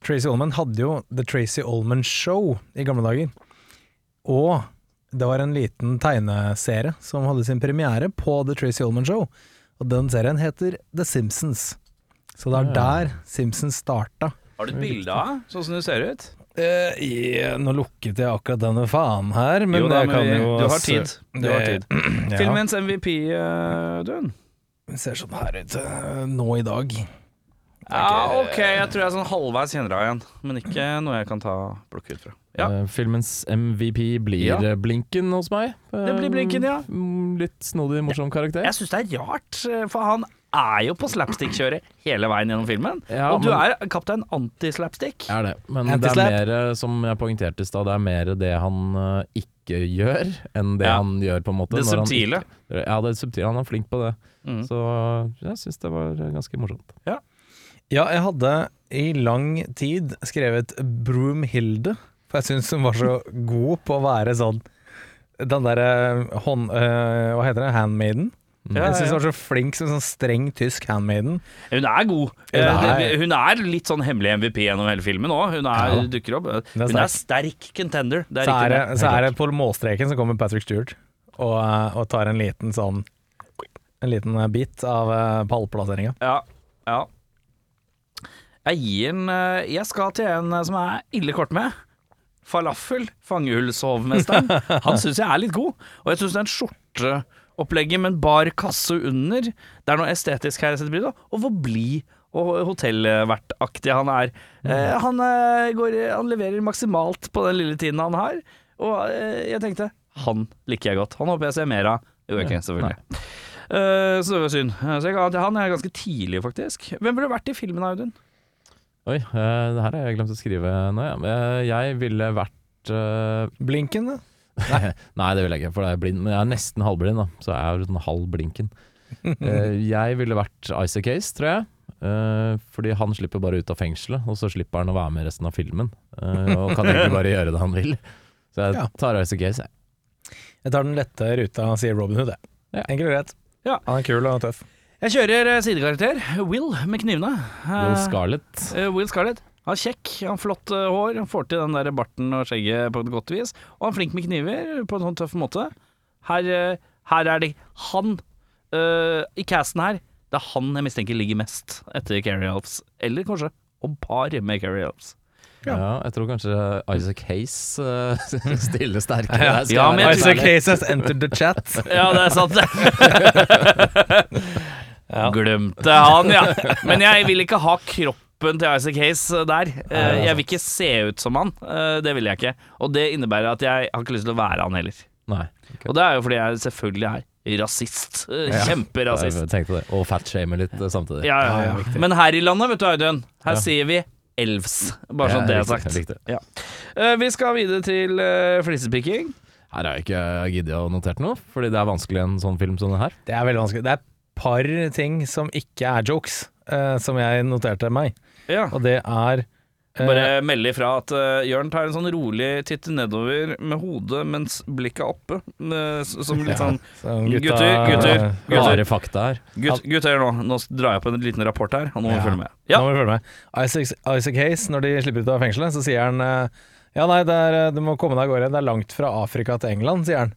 Tracy Ullman hadde jo The Tracy Ullman Show i gamle dager. Og det var en liten tegneserie som hadde sin premiere på The Tracy Ullman Show. Og den serien heter The Simpsons. Så det er Ja. der Simpsons starta. Har du et bilde av sånn som det ser ut? Eh, i- nå lukket jeg akkurat denne faen her, men jo da, jeg kan vi, jo du har tid. Du har tid. <clears throat> Ja. Filmens MVP, uh, Dun. Det ser sånn her ut eh, nå i dag. Ja, ok, jeg tror jeg er sånn halvveis kjenner deg igjen, men ikke noe jeg kan ta plukke ut fra. Ja. Uh, filmens MVP blir Ja. eh, Blinken hos meg. Det blir Blinken, ja. Mm, Litt snodig, morsom karakter. Jeg syns det er rart, eh, for han er jo på slapstick-kjøret hele veien gjennom filmen. Ja, og du men- er kaptein anti-slapstick. Er det. Men det er mer, eh, som jeg poengterte i stad, det er mer det han uh, ikke gjør, enn det Ja. han gjør, på en måte. Det når han subtile. ikke- ja, det subtile. Han er flink på det. Mm. Så jeg syns det var eh, ganske morsomt. Ja, jeg hadde i lang tid skrevet Broomhilde, for jeg syns hun var så god på å være sånn Den derre hånd... øh, hva heter det? Handmaiden? Ja, Jeg syns hun var så flink som sånn streng tysk handmaiden. Hun er god. Hun Eh, er- Hun er litt sånn hemmelig MVP gjennom hele filmen òg. Hun er, Ja. dukker opp. Hun er sterk contender. Det er Så er det, så er det på målstreken så kommer Patrick Stewart og, og tar en liten sånn En liten bit av pallplasseringa. Ja, ja. Jeg gir en eh, Jeg skal til en eh, som er ille kort med. Falafel, fangehullsovmesteren. Han syns jeg er litt god. Og jeg syns den skjorteopplegget med en bar kasse under Det er noe estetisk her jeg setter pris på. Og hvor blid og hotellvertaktig han er. Eh, han, eh, går, han leverer maksimalt på den lille tiden han har. Og eh, jeg tenkte han liker jeg godt. Han håper jeg ser mer av. Jo, ikke, selvfølgelig. Eh, så det var synd. Eh, Så jeg han er ganske tidlig, faktisk. Hvem ville vært i filmen, Audun? Oi, uh, det her har jeg glemt å skrive nå, ja. Eh, Jeg ville vært uh... Blinken, da. <laughs> Nei, det vil jeg ikke, for jeg er blind. Men jeg er nesten halvblind, da, så jeg er sånn halv blinken. uh, <laughs> jeg ville vært Isaac Case, tror jeg. Uh, fordi han slipper bare ut av fengselet, og så slipper han å være med i resten av filmen. og kan egentlig bare gjøre det han vil. Så jeg <laughs> tar Isaac Case, jeg. Jeg tar den lette ruta, sier Robin Hood. jeg. Ja. Enkelt og greit. Ja. Han er kul og tøff. Jeg kjører eh, sidekarakter. Will med knivene. Will Eh, Scarlett. eh, Will Scarlett. Han er kjekk, han har flott eh, hår, han får til den der barten og skjegget på et godt vis. Og han er flink med kniver på en sånn tøff måte. Her, eh, her er det han eh, I casten her, det er han jeg mistenker ligger mest etter Carrie Elves. Eller kanskje om par med Carrie Elves. Ja. jeg tror kanskje Isaac Hayes uh, <laughs> stiller sterkere. Ja. Ja, men jeg Isaac. Hayes has entered the chat. <laughs> Ja, det er sant, det. <laughs> Glemte han, ja. Men jeg vil ikke ha kroppen til Isaac Hayes der. Eh, Jeg vil ikke se ut som han. Eh, Det vil jeg ikke. Og det innebærer at jeg har ikke lyst til å være han heller. Nei. okay. Og det er jo fordi jeg selvfølgelig er rasist. Eh, Ja. Kjemperasist. Jeg tenkte det. Og fatshamer litt eh, samtidig. Ja, ja, ja. Men her i landet, vet du Audun, her Ja. sier vi elves. Bare sånn det er riktig, jeg likte. Ja. Vi skal videre til uh, flisepikking. Her har jeg ikke giddet å notere noe, fordi det er vanskelig en sånn film som det her. Det er veldig vanskelig. Det er et par ting som ikke er jokes, uh, som jeg noterte meg. Ja. Og det er eh, Bare melde ifra at uh, Jørn tar en sånn rolig titt nedover med hodet mens blikket er oppe. eh, som litt sånn Gutter, gutter. gutter, her. Gutter, nå, nå drar jeg på en liten rapport her, og nå må vi Ja. følge med. Nå må vi følge med. Isaac, Isaac Hayes, når de slipper ut av fengselet, så sier han eh, Ja, nei, er, eh, du må komme deg av gårde. Det er langt fra Afrika til England, sier han.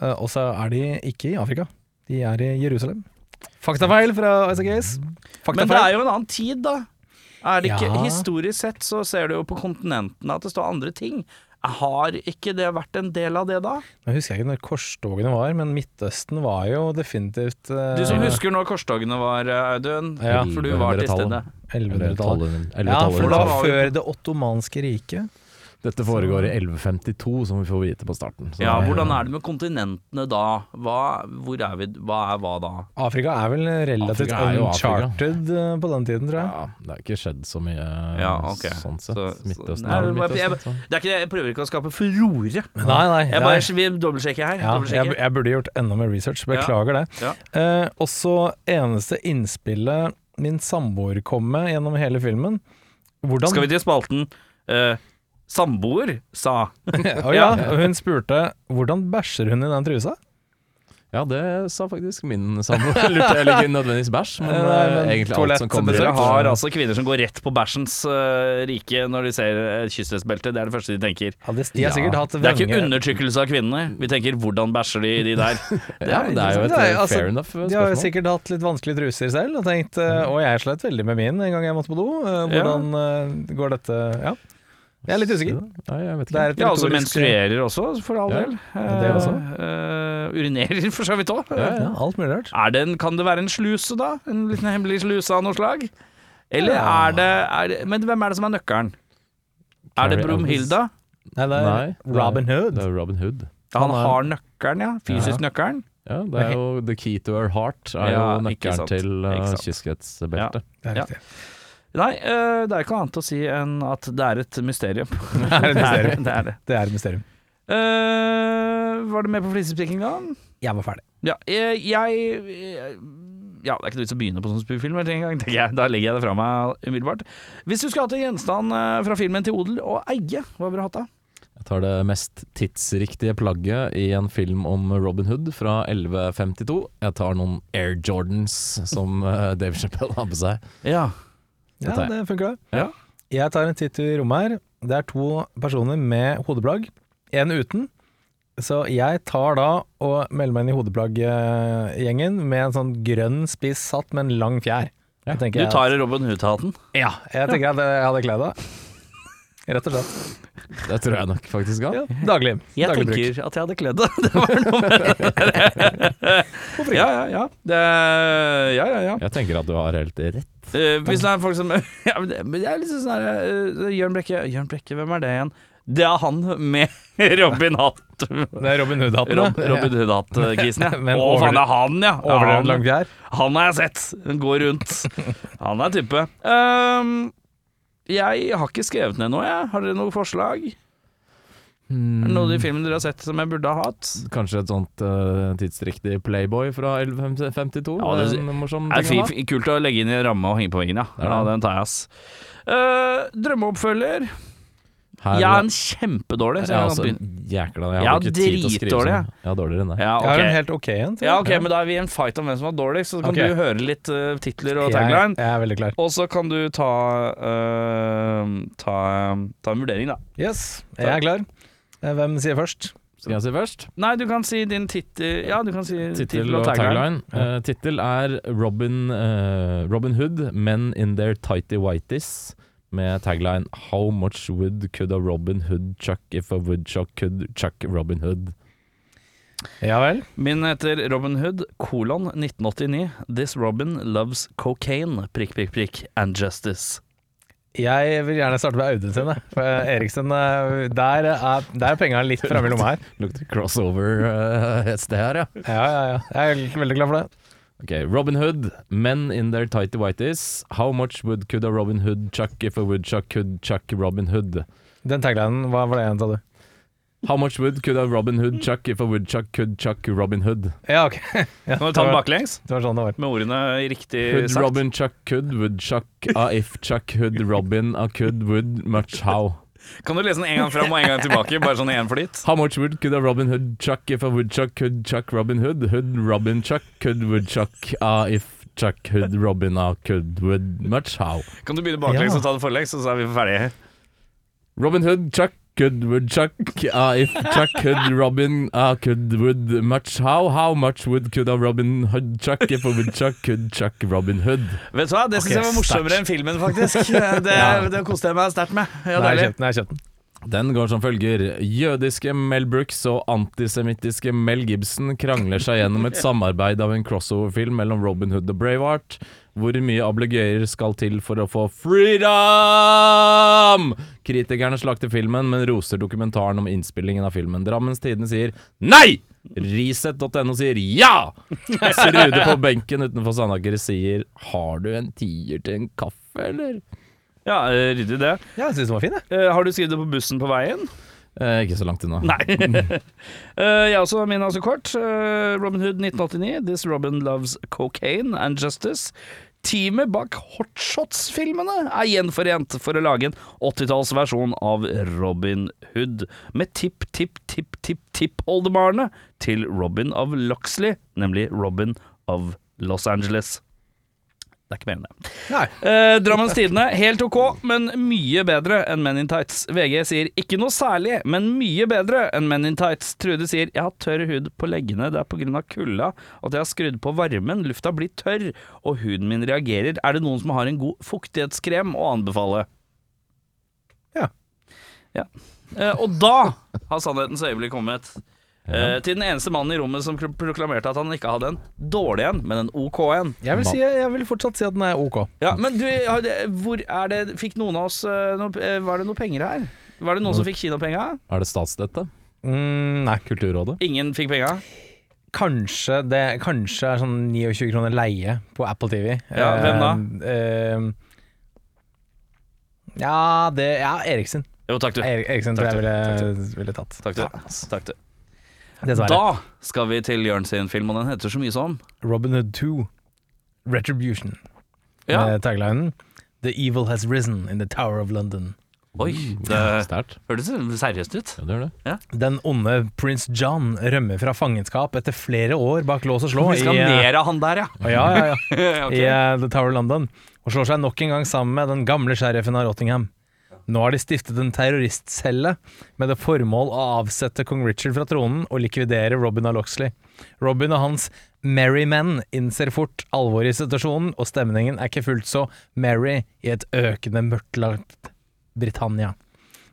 Uh, og så er de ikke i Afrika. De er i Jerusalem. Faktafeil fra Isaac Hayes. Men det er jo en annen tid, da. Er det ikke, Ja. Historisk sett så ser du jo på kontinentene at det står andre ting. Har ikke det vært en del av det da? Jeg husker ikke når korstogene var, men Midtøsten var jo definitivt uh, Du som husker når korstogene var, eh, Audun, Ja. for du var til stede. 1100-tallet. 1100-tallet. Ja, for da da var før det ottomanske riket. Dette foregår i 1152, som vi får vite på starten. Så Ja, Hvordan er det med kontinentene da? Hva, hvor er vi, hva er hva da? Afrika er vel relativt er Afrika. uncharted eh, på den tiden, tror jeg. Ja, det har ikke skjedd så mye Ja, okay. sånn sett. Så- så- Midtøsten Nei, er Midtøsten, jeg- jeg- Det er ikke det, Jeg prøver ikke å skape furore. Nei, nei. Jeg nei. bare vi dobbeltsjekker her. Ja, jeg, jeg burde gjort enda mer research, beklager det. Ja. Eh, også eneste innspillet min samboer kom med gjennom hele filmen. Hvordan Skal vi til spalten eh, Samboer sa Å <laughs> ja, hun spurte hvordan bæsjer hun i den trusa? Ja, det sa faktisk min samboer. Lurte jeg ikke nødvendigvis bæsj, men, <laughs> eh, men egentlig alt som kommer Dere har altså kvinner som går rett på bæsjens uh, rike når de ser et. Det er det første de tenker. Ja, det, de Ja, sikkert hatt Det er ikke undertrykkelse av kvinnene. Vi tenker 'hvordan bæsjer de, de der'? <laughs> Ja, men det er jo et er- eh, altså, fair enough spørsmål. De har jo sikkert hatt litt vanskelige truser selv og tenkt uh, Å, jeg slet veldig med min en gang jeg måtte på do. Uh, Hvordan eh, går dette Ja. Jeg er litt usikker. Nei, jeg vet Det er ikke. Ja, altså menstruerer også, for all Ja, del. det også. Uh, urinerer <laughs> for så vidt òg. Ja, alt mulig rart. Er det en, kan det være en sluse, da? En liten hemmelig sluse av noe slag? Eller Ja. er, det, er det Men hvem er det som er nøkkelen? Er det Brumhilda? Nei, det er Nei, Robin Hood. Det er Robin Hood. Han Han har nøkkelen, ja. Fysisk nøkkelen. Ja, det er jo <laughs> The Key to Her Heart er Ja, jo nøkkelen til uh, kyskhetsbeltet. Ja. Det er Ja. Nei, eh, det er ikke annet å si enn at det er et mysterium. <laughs> Det er et mysterium. <laughs> det er det. Det er et mysterium. Uh, var du med på flisespikkinga? Jeg var ferdig. Ja, jeg, jeg Ja, det er ikke noe vits å begynne på sånn spillfilm engang, tenker jeg. Da legger jeg det fra meg umiddelbart. Hvis du skulle hatt en gjenstand eh, fra filmen til odel og eie, hva ville du hatt da? Jeg tar det mest tidsriktige plagget i en film om Robin Hood fra 1152. Jeg tar noen Air Jordans som Dave Chappelle har på seg. Ja. Ja, det funker det. Ja. Jeg tar en titt i rommet her. Det er to personer med hodeplagg. En uten. Så jeg tar da og melder meg inn i hodeplagggjengen med en sånn grønn spiss hatt med en lang fjær. Ja, Du tar at, Robin Hood-hatten? Ja, jeg tenker at jeg hadde kledd det. Rett og slett. Det tror jeg nok faktisk òg. Ja, daglig. Jeg daglig bruk. tenker at jeg hadde kledd det. <laughs> Det var noe med Ja, ja, ja. Det, ja, ja, ja. Jeg tenker at du har helt rett. Eh, hvis det er folk som <laughs> ja, men det, men det er liksom sånn her eh, Jørn Brekke, Jørn Brekke, hvem er det igjen? Det er han med <laughs> Robin Hatt. Det er Robin Hood-hatten. Rob. Robin Hood-hatt-gisen, ja. <laughs> Men Å, faen, det er han, ja. ja Overdreven han, lang fjær. han har jeg sett. Går rundt. Han er type. Um, jeg har ikke skrevet ned noe, jeg. Har dere noe forslag? Er det noe i filmene dere har sett som jeg burde ha hatt? Kanskje et sånt uh, tidsriktig Playboy fra 1152? Ja, det- en morsom er ting å ha. kult å legge inn i ramme og henge på veggen, ja. Det er ja det. den tar jeg, ass. Uh, drømmeoppfølger. Her- Jeg er en kjempedårlig. Så Jeg er jeg også begynne. jækla Jeg Ja, har ikke tid til å skrive dritdårlig, sånn. Jeg er dårligere enn deg. Ja, Jeg har en helt ok en. tror Ja, jeg. ok, men da er vi i en fight om hvem som var dårligst, så kan okay. du høre litt uh, titler og tagline. jeg er veldig klar. Og så kan du ta, uh, ta, ta en vurdering, da. Yes, jeg er klar. Eh, Hvem sier først? Skal jeg si først? Nei, du kan si din tittel Ja, du kan si Tittel og tagline. Uh, Tittel er Robin, uh, Robin Hood, Men in their tighty whities. Med tagline 'How much wood could a Robin Hood chuck if a woodchuck could chuck Robin Hood'? Ja vel. Min heter Robin Hood, kolon 1989. This Robin loves cocaine, prikk, prikk, prikk, and justice. Jeg vil gjerne starte med Audun sin. For eh, Eriksen, eh, der er, der er penga litt framme i lomma her. <laughs> Lukter crossover eh, et sted her, ja. Ja, ja, ja. Jeg er veldig glad for det. Ok, Robin Hood, Men in their tighty whities. How much would could a Robin Hood chuck if a woodchuck could chuck Robin Hood? Den taglinen, hva var det igjen, sa du? How much wood could a Robin Hood chuck if a woodchuck could chuck Robin Hood? Ja, ok. <laughs> Ja, Nå du ta den baklengs? Det var sånn det var. Med ordene riktig Hood sagt. Robin chuck could, woodchuck a if chuck hood Robin a could would much how. Kan du lese den en gang fram og en gang tilbake? Bare sånn igjen for ditt How much wood could a Robin Hood chuck if a woodchuck could chuck Robin Hood? Hood Robin chuck could woodchuck a if chuck hood Robin a could would much how. Kan du begynne baklengs Ja. og ta det forlengs, så er vi ferdige? Robin Hood chuck could woodchuck uh, if chuck could Robin uh, could would much how. How much would could a Robin Hood chuck if a woodchuck could chuck Robin Hood? Vet du hva, det syns jeg var morsommere enn filmen, faktisk. <laughs> Det, det koste jeg meg sterkt med. Ja, Nei, jeg nei, den. Den går som følger. Jødiske Mel Brooks og antisemittiske Mel Gibson krangler seg gjennom et samarbeid av en crossover-film mellom Robin Hood og Braveheart. Hvor mye ablegøyer skal til for å få freedom? Kritikerne slakter filmen, men roser dokumentaren om innspillingen av filmen. Drammens Tidende sier nei! Resett.no sier ja! Rude på benken utenfor Sandaker sier har du en tier til en kaffe, eller? Ja, eh, ryddig det. Ja, jeg synes den var fin, jeg. Eh, har du skrevet det på bussen på veien? Eh, ikke så langt unna. Nei. <laughs> uh, jeg også, min altså kort. Uh, Robin Hood 1989. This Robin Loves Cocaine and Justice. Teamet bak Hotshots-filmene er gjenforent for å lage en 80-tallsversjon av Robin Hood, med tipp-tipp-tipp-tipp-tippoldebarnet til Robin of Loxley, nemlig Robin of Los Angeles. Det er ikke mer enn det. Eh, Drammens Tidende, helt ok, men mye bedre enn Men in Tights. VG sier ikke noe særlig, men mye bedre enn Men in Tights. Trude sier jeg har tørr hud på leggene, det er pga. kulda at jeg har skrudd på varmen, lufta blir tørr, og huden min reagerer. Er det noen som har en god fuktighetskrem å anbefale? Ja. Ja. Eh, og da har sannhetens øyeblikk kommet. Eh, til den eneste mannen i rommet som proklamerte at han ikke hadde en dårlig en, men en OK en. Jeg vil, si, jeg vil fortsatt si at den er ok. Ja, men du, hvor er det Fikk noen av oss eh, noe, eh, Var det noe penger her? Var det noen som fikk kinopenga? Er det statsstøtte? Mm, nei. Kulturrådet? Ingen fikk penger? Kanskje det kanskje er sånn 29 kroner leie på Apple TV. Ja, hvem da? Eh, ja, det Ja, Eriksen. Jo, takk du. Erik, Eriksen Takk tror jeg du, ville, ville tatt. Takk du. Takk du. Dessverre. Da skal vi til Jørn sin film, og den heter så mye som Robin Hood 2, Retribution, Ja. med taglinen The evil has risen in the Tower of London. Oi, det hørtes seriøst ut. Ja, det det. Ja. Den onde prins John rømmer fra fangenskap etter flere år bak lås og slå Vi skal i, ned av han der, ja. Ja, ja, ja. <laughs> okay. i uh, The Tower of London, og slår seg nok en gang sammen med den gamle sheriffen av Rottingham. Nå har de stiftet en terroristcelle med det formål å avsette kong Richard fra tronen og likvidere Robin av Loxley. Robin og hans merry men innser fort alvoret i situasjonen, og stemningen er ikke fullt så merry i et økende mørklagt Britannia.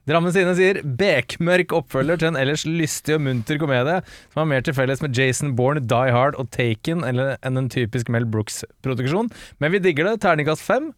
Drammen Sine sier bekmørk oppfølger til en ellers lystig og munter komedie som har mer til felles med Jason Bourne, Die Hard og Taken enn en typisk Mel Brooks-produksjon, men vi digger det. Terningkast fem.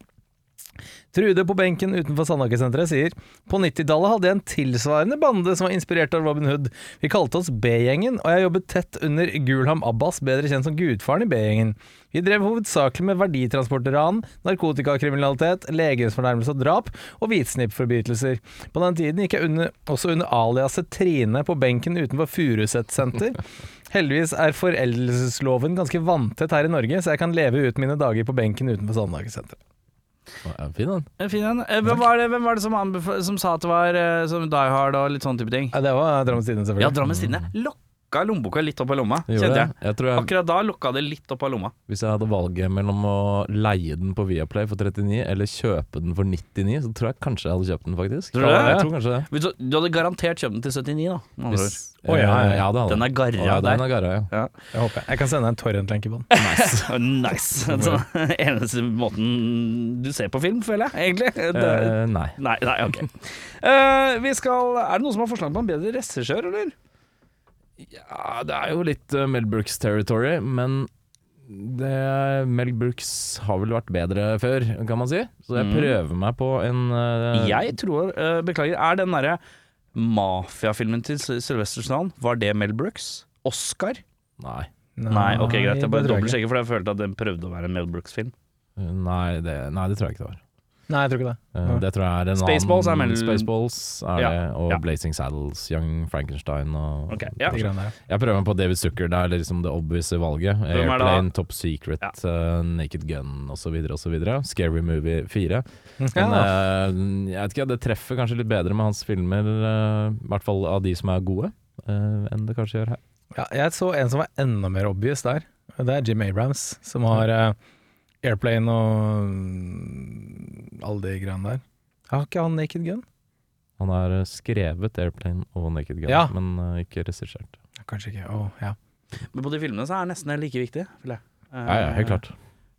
Trude på benken utenfor Sandaker-senteret sier På 90-tallet hadde jeg en tilsvarende bande som var inspirert av Robin Hood. Vi kalte oss B-gjengen, og jeg jobbet tett under Gulham Abbas, bedre kjent som gudfaren i B-gjengen. Vi drev hovedsakelig med verditransportran, narkotikakriminalitet, legemsfornærmelse og drap, og hvitsnippforbrytelser. På den tiden gikk jeg under, også under aliaset Trine på benken utenfor Furuset senter. Heldigvis er foreldelsesloven ganske vanntett her i Norge, så jeg kan leve ut mine dager på benken utenfor Sandaker-senteret. Ja, fin en. En Fin en. Eh, Hvem var det, hvem var det som, som sa at det var eh, som Die Hard og litt sånne type ting? Ja, det var Drammens Tidende, selvfølgelig. Ja, Drammens Tidende lokka lommeboka litt opp av lomma, kjente jeg. Jeg jeg, Akkurat da lukka det litt opp av lomma. hvis jeg hadde valget mellom å leie den på Viaplay for 39 eller kjøpe den for 99, så tror jeg kanskje jeg hadde kjøpt den, faktisk. Tror du det? Ja, Jeg tror kanskje det. Du, du hadde garantert kjøpt den til 79, da. Hvis, oh, ja, ja, ja. ja, det hadde Den er garra oh, ja, der. Den er garra, ja. Jeg håper jeg. Jeg kan sende en torrent-lenke på den. <laughs> Nice. <laughs> nice. <laughs> Eneste måten du ser på film, føler jeg, egentlig. Det, Eh, nei. nei, nei, okay. uh, vi skal Er det noen som har forslag på en bedre regissør, eller? Ja, det er jo litt uh, Mel Brooks territory, men det, Mel Brooks har vel vært bedre før, kan man si. Så jeg Mm. prøver meg på en uh, Jeg tror uh, Beklager, er den derre mafiafilmen til Sy- Sylvester Stallone, var det Mel Brooks? Oscar? Nei. Nei, ok, greit. Jeg bare dobbeltsjekker, for jeg følte at den prøvde å være en Mel Brooks-film. Nei nei, det tror jeg ikke det var. Nei, jeg tror ikke det. Uh, Det tror jeg er en Spaceballs er annen mellom- Spaceballs er Ja, det, og ja. Blazing Saddles, Young Frankenstein og Ok, ja. De greiene der. Jeg prøver meg på David Zucker, det er liksom det obvious valget. Er det da? Airplane, Top Secret, Ja. eh, Naked Gun osv. osv. Scary Movie 4. Men Ja. eh, jeg vet ikke, det treffer kanskje litt bedre med hans filmer, eh, i hvert fall av de som er gode, eh, enn det kanskje gjør her. Ja, jeg så en som var enda mer obvious der. Det er Jim Abrams, som har eh, Airplane og mm, alle de greiene der. Har ikke han Naked Gun? Han har eh, skrevet Airplane og Naked Gun, Ja. men uh, ikke regissert. Kanskje ikke. Å, ja. Men på de filmene så er nesten like viktig, føler jeg. Ja, ja, helt klart.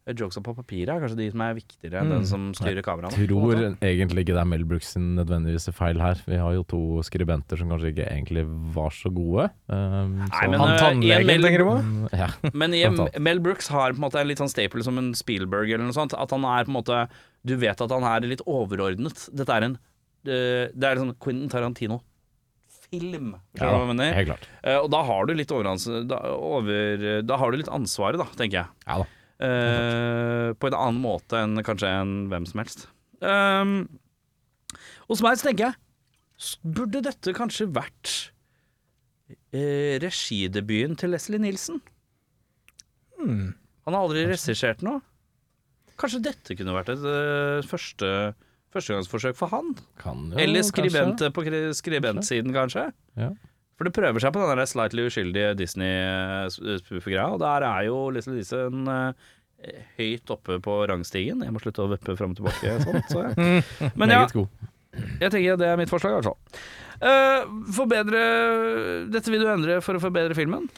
Jokesa på papiret er kanskje de som er viktigere enn Mm. den som styrer kameraene. Jeg tror egentlig ikke det er Mel Brooks sin nødvendigvis feil her. Vi har jo to skribenter som kanskje ikke egentlig var så gode. Um, Nei, så- men, Han eh, tannlegen, i Mel- tenker du på? Mm, ja. <laughs> Men i, Mel Brooks har på en måte en litt sånn staple som en Spielberg eller noe sånt. At han er på en måte Du vet at han er litt overordnet. Dette er en eh, Det er sånn Quentin Tarantino-film. Ja, hva mener? helt klart. Eh, og da har du litt overhans- da, over, da har du litt ansvaret, da, tenker jeg. Ja da. Eh, på en annen måte enn kanskje en hvem som helst. Um, hos meg så tenker jeg Burde dette kanskje vært uh, regidebuten til Leslie Nielsen? Hmm. Han har aldri regissert noe. Kanskje dette kunne vært et uh, første førstegangsforsøk for han? Kan jo, Eller kanskje. på skribentsiden, kanskje? Ja. For det prøver seg på den der slightly uskyldige Disney-spoof-greia, og der er jo Little Nielsen eh, høyt oppe på rangstigen. Jeg må slutte å veppe fram og tilbake sånn. Så jeg. <laughs> Men ja, jeg tenker det er mitt forslag, i hvert fall. Uh, forbedre Dette vil du endre for å forbedre filmen?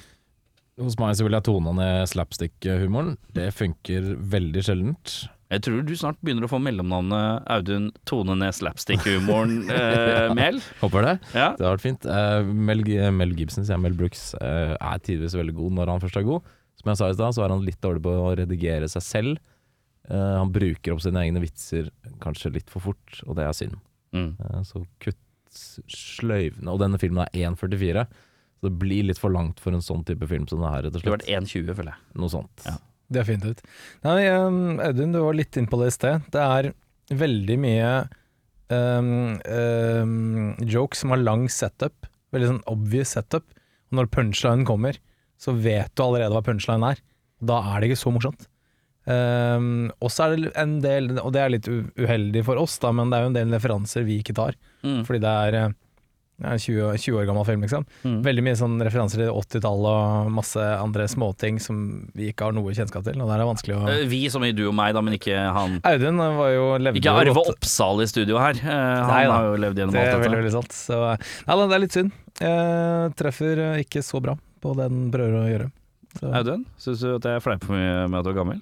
Hos meg så vil jeg tone ned slapstick-humoren. Det funker veldig sjeldent. Jeg tror du snart begynner å få mellomnavnet Audun Tone ned slapstick-humoren <laughs> eh, Mel. Håper det. Ja. Det har vært fint. Eh, Mel, Mel Gibson, sier Mel Brooks, eh, er tidvis veldig god når han først er god. Som jeg sa i stad, så er han litt dårlig på å redigere seg selv. Eh, han bruker opp sine egne vitser kanskje litt for fort, og det er synd. Mm. Så kutt sløyvene Og denne filmen er 1,44, så det blir litt for langt for en sånn type film som det her, rett og Det har vært 1,20, føler jeg. Noe sånt. Ja. Det er fint ut. Nei, um, Audun, du var litt inn på det i sted. Det er veldig mye um, um, jokes som har lang setup. Veldig sånn obvious setup. Og når punchlinen kommer, så vet du allerede hva punchline er. Da er det ikke så morsomt. Um, og så er det en del, og det er litt uheldig for oss, da, men det er jo en del referanser vi ikke tar. Mm. Fordi det er 20, 20 år gammel film, liksom. Mm. Veldig mye sånn referanser til 80-tallet og masse andre småting som vi ikke har noe kjennskap til. Og der er det vanskelig å Eh, Vi som i du og meg, da, men ikke han. Audun var jo levde Ikke Arve godt- Oppsal i studio her. Eh, han Nei har jo levd gjennom Det er alt veldig, dette. veldig sant. Så nei, da, det er litt synd. Jeg treffer eh, ikke så bra på det den prøver å gjøre. Så. Audun, syns du at jeg fleiper for mye med at du er gammel?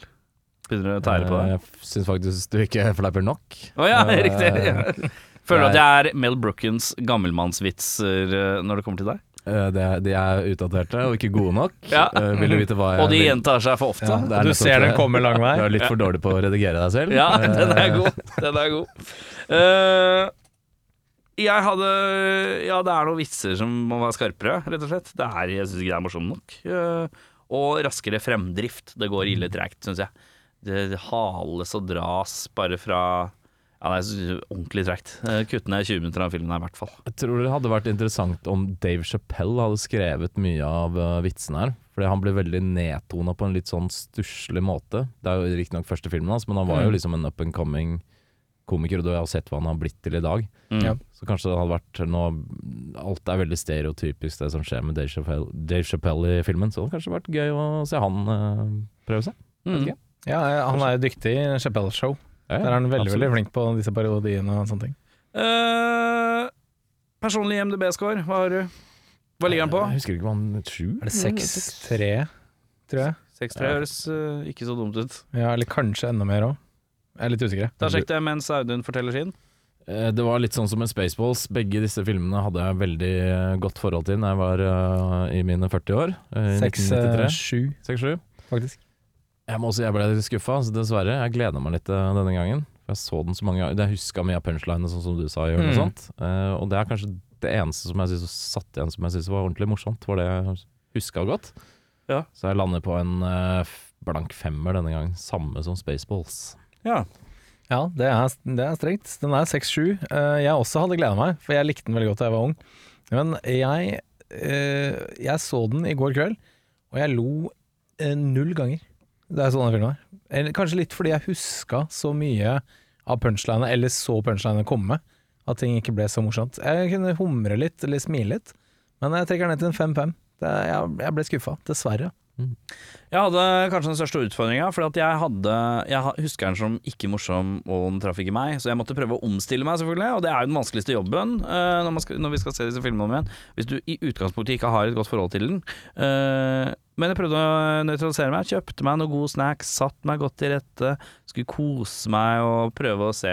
Begynner du å tære på deg? Jeg syns faktisk du ikke fleiper nok. Å ja, eh, riktig. <laughs> <laughs> Føler du at jeg er Mel Brookens gammelmannsvitser eh, når det kommer til deg? Uh, det, de er utdaterte og ikke gode nok. Ja. uh, vil du vite hva jeg <laughs> Og de vil- gjentar seg for ofte. Ja, du ser den kommer lang vei. Du er litt for dårlig på å redigere deg selv. <laughs> Ja, den er god. Den er god. Uh, jeg hadde Ja, det er noen vitser som må være skarpere, rett og slett. Det er, jeg syns ikke det er morsomt nok. Og raskere fremdrift. Det går ille tregt, syns jeg. Det, det hales og dras bare fra Ja, det er ordentlig tregt. Uh, Kutt ned 20 minutter av filmen her, i hvert fall. Jeg tror det hadde vært interessant om Dave Chappelle hadde skrevet mye av uh, vitsene her. Fordi han ble veldig nedtona på en litt sånn stusslig måte. Det er jo riktignok første filmen hans, men han var jo Mm. liksom en up and coming komiker, og du har sett hva han har blitt til i dag. Mm. Så kanskje det hadde vært nå Alt er veldig stereotypisk det som skjer med Dave Chappelle, Dave Chappelle i filmen, så det hadde kanskje vært gøy å se han uh, prøve seg. Mm. Ja, han er jo dyktig i Chappelle-show. Ja, Der er han veldig absolutt. veldig flink på disse parodiene og sånne ting. Eh, personlig MDB-score, hva har du? Hva ligger den på? Jeg husker ikke hva han Sju? Er det 6-3, tror jeg? 6-3 høres eh, ikke så dumt ut. Ja, eller kanskje enda mer òg. Jeg er litt usikker. Da sjekket jeg mens Audun forteller sin. Eh, Det var litt sånn som med Spaceballs. Begge disse filmene hadde jeg veldig eh, godt forhold til da jeg var eh, i mine 40 år. eh, I 6-7, 6-7. faktisk. Jeg må også, jeg ble litt skuffa, så dessverre. Jeg gleda meg litt eh, denne gangen. For Jeg så den så mange ganger. Jeg huska mye av punchlinene, sånn som du sa, Jørn. Og Mm. sånt. Uh, og det er kanskje det eneste som jeg synes, satt igjen som jeg syntes var ordentlig morsomt. Var det jeg huska godt. Ja. Så jeg lander på en uh, blank femmer denne gangen. Samme som Spaceballs. Ja. Ja, det er, det er strengt. Den er 6-7. Uh, jeg også hadde gleda meg, for jeg likte den veldig godt da jeg var ung. Men jeg, eh, jeg så den i går kveld, og jeg lo null ganger da er sånne filmer. Eller Kanskje litt fordi jeg huska så mye av punchlinene, eller så punchlinene komme, at ting ikke ble så morsomt. Jeg kunne humre litt, eller smile litt, men jeg trekker ned til en 5-5. Jeg, jeg ble skuffa, dessverre. Jeg hadde kanskje den største utfordringa, for jeg Jeg husker den som ikke morsom, og den traff ikke meg, så jeg måtte prøve å omstille meg, selvfølgelig. Og det er jo den vanskeligste jobben uh, når, skal, når vi skal se disse filmene om igjen. Hvis du i utgangspunktet ikke har et godt forhold til den. Eh, men jeg prøvde å nøytralisere meg. Kjøpte meg noen god snacks, satt meg godt til rette. Skulle kose meg og prøve å se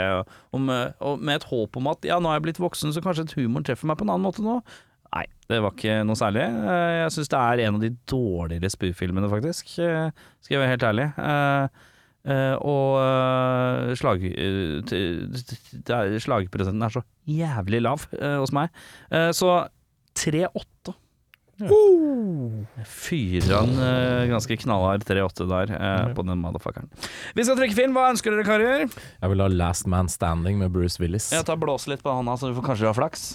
Og med, og med et håp om at ja, nå er jeg blitt voksen, så kanskje et humoren treffer meg på en annen måte nå. Nei, det var ikke noe særlig. Eh, Jeg syns det er en av de dårligere spoof-filmene, faktisk. eh, Skal jeg være helt ærlig. Eh, eh, og eh, slag, eh, slagprosenten er så jævlig lav eh, hos meg. Eh, Så 3-8. Fyrer han eh, ganske knallhard 3-8 der eh, på den motherfuckeren. Vi skal trekke film. Hva ønsker dere, karer? Jeg vil ha Last Man Standing med Bruce Willis. Jeg tar blås litt på hånda, så du får kanskje ha flaks.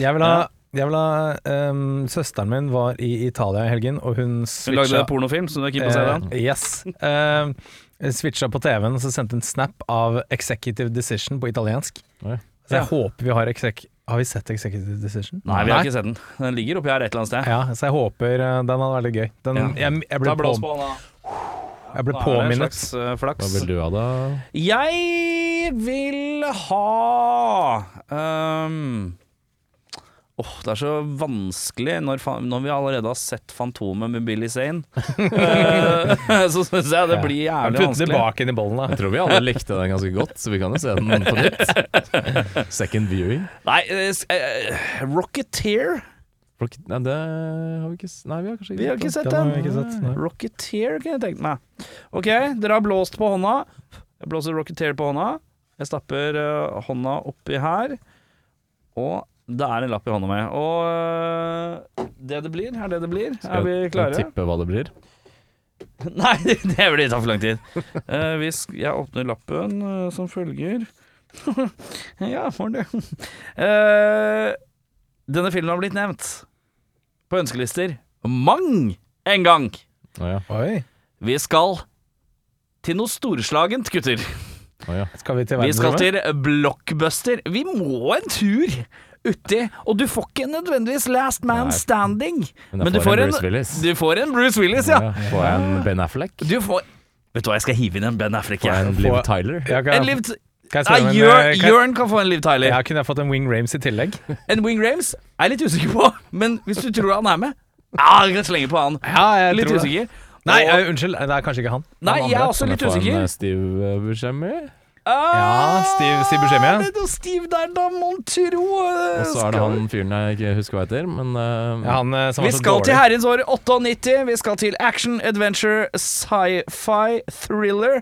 Jeg vil ha, jeg vil ha um, Søsteren min var i Italia i helgen, og hun Hun switcha lagde pornofilm, så du er keen på å se den? Eh, yes. Ehm, switcha på TV-en, og så sendte en snap av Executive Decision på italiensk. Oi. Så jeg Ja. håper vi har exec Har vi sett Executive Decision? Nei, vi har ikke sett den. Den ligger oppi her et eller annet sted. Ja, så jeg håper eh, den hadde vært litt gøy. Den, Ja. jeg, jeg, ble Ta blås på, på da. jeg ble er det en påminnet slags, eh, flaks. Hva vil du ha, da? Jeg vil ha ehm, Åh, det er så vanskelig når, når vi allerede har sett Fantomet med Billy Zane. <laughs> Eh, så syns jeg det blir jævlig putter vanskelig. tilbake inn i bollen, da. Jeg tror vi alle likte den ganske godt, så vi kan jo se den på nytt. <laughs> Second viewing. Nei, uh, Rocketeer. Nei, det har vi ikke s- Nei, vi har kanskje Vi har ikke sett Den har den. ikke sett. Rocketeer kunne jeg tenkt meg. Ok, dere har blåst på hånda. Jeg blåser Rocketeer på hånda. Jeg stapper uh, hånda oppi her. Og det er en lapp i hånda mi. Og eh, det det blir, er det det blir. Skal er vi jeg klare? tippe hva det blir? <laughs> Nei, det blir tar for lang tid. Uh, hvis jeg åpner lappen uh, som følger. <laughs> ja, får du. Uh, denne filmen har blitt nevnt på ønskelister mang en gang. Oh, ja. Oi. Vi skal til noe storslagent, gutter. Oh, ja. Skal vi til Vi skal til Blockbuster. Vi må en tur uti, og du får ikke nødvendigvis Last Man Nei. Standing. Men, Men du får en du får en Bruce Willis, ja. Ja, Får en Ben Affleck? Du får Vet du hva, jeg skal hive inn en Ben Affleck. Får jeg en. Liv Tyler? Ja, kan En Liv kan jeg om en, Jørn, eh, kan, kan få en Liv Tyler. ja, kunne jeg fått en Wing Rames i tillegg? <laughs> En Wing Rames er jeg litt usikker på, men hvis du tror han er med Ja, jeg kan slenge på han. Ja, jeg Litt tror det. Nei, Og- eh, unnskyld, det er kanskje ikke han. Nei, Han jeg er også Kan jeg litt få en usikker. eh, Steve Buscemi? Ja, Steve- Steve Buscemi, Det Er noe Steve der, da, mon tro? Og så er det han fyren jeg ikke husker hva heter, men uh, Ja, han eh, som Vi var så skal til dårlig. herrens år 98. Vi skal til action, adventure, sci-fi, thriller.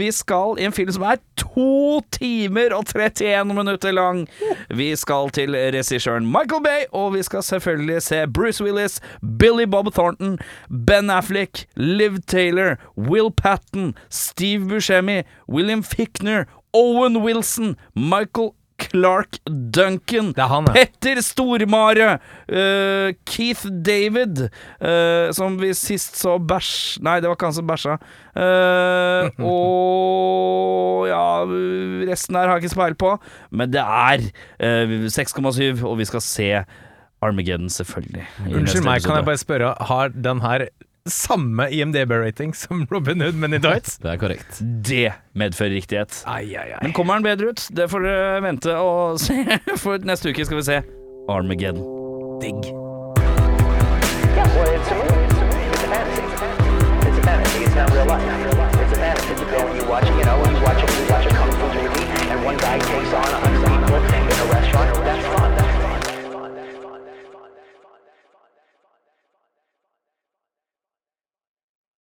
Vi skal i en film som er to timer og 31 minutter lang. Vi skal til regissøren Michael Bay, og vi skal selvfølgelig se Bruce Willis, Billy Bob Thornton, Ben Affleck, Liv Taylor, Will Patton, Steve Buscemi, William Fickner, Owen Wilson, Michael Clark Duncan, Det han, ja. Petter Stormare, uh, Keith David, uh, som vi sist så bæsj... Nei, det var ikke han som bæsja. Uh, <laughs> og ja, resten her har jeg ikke speil på, men det er eh, 6,7, og vi skal se Armageddon, selvfølgelig. Unnskyld meg, kan jeg bare spørre, har den her samme IMDb-rating som Robin Hood, men i Dights. det er korrekt. Det medfører riktighet. Ai, ai, ai. Men kommer den bedre ut? Det får dere vente og se. For neste uke skal vi se Armageddon. Digg. Yeah, well, it's a movie. It's a movie. It's a fantasy. It's a fantasy. It's not real life. It's a fantasy. You go and you watch, you know, you watch you watch a kung fu movie, and one guy takes on a hundred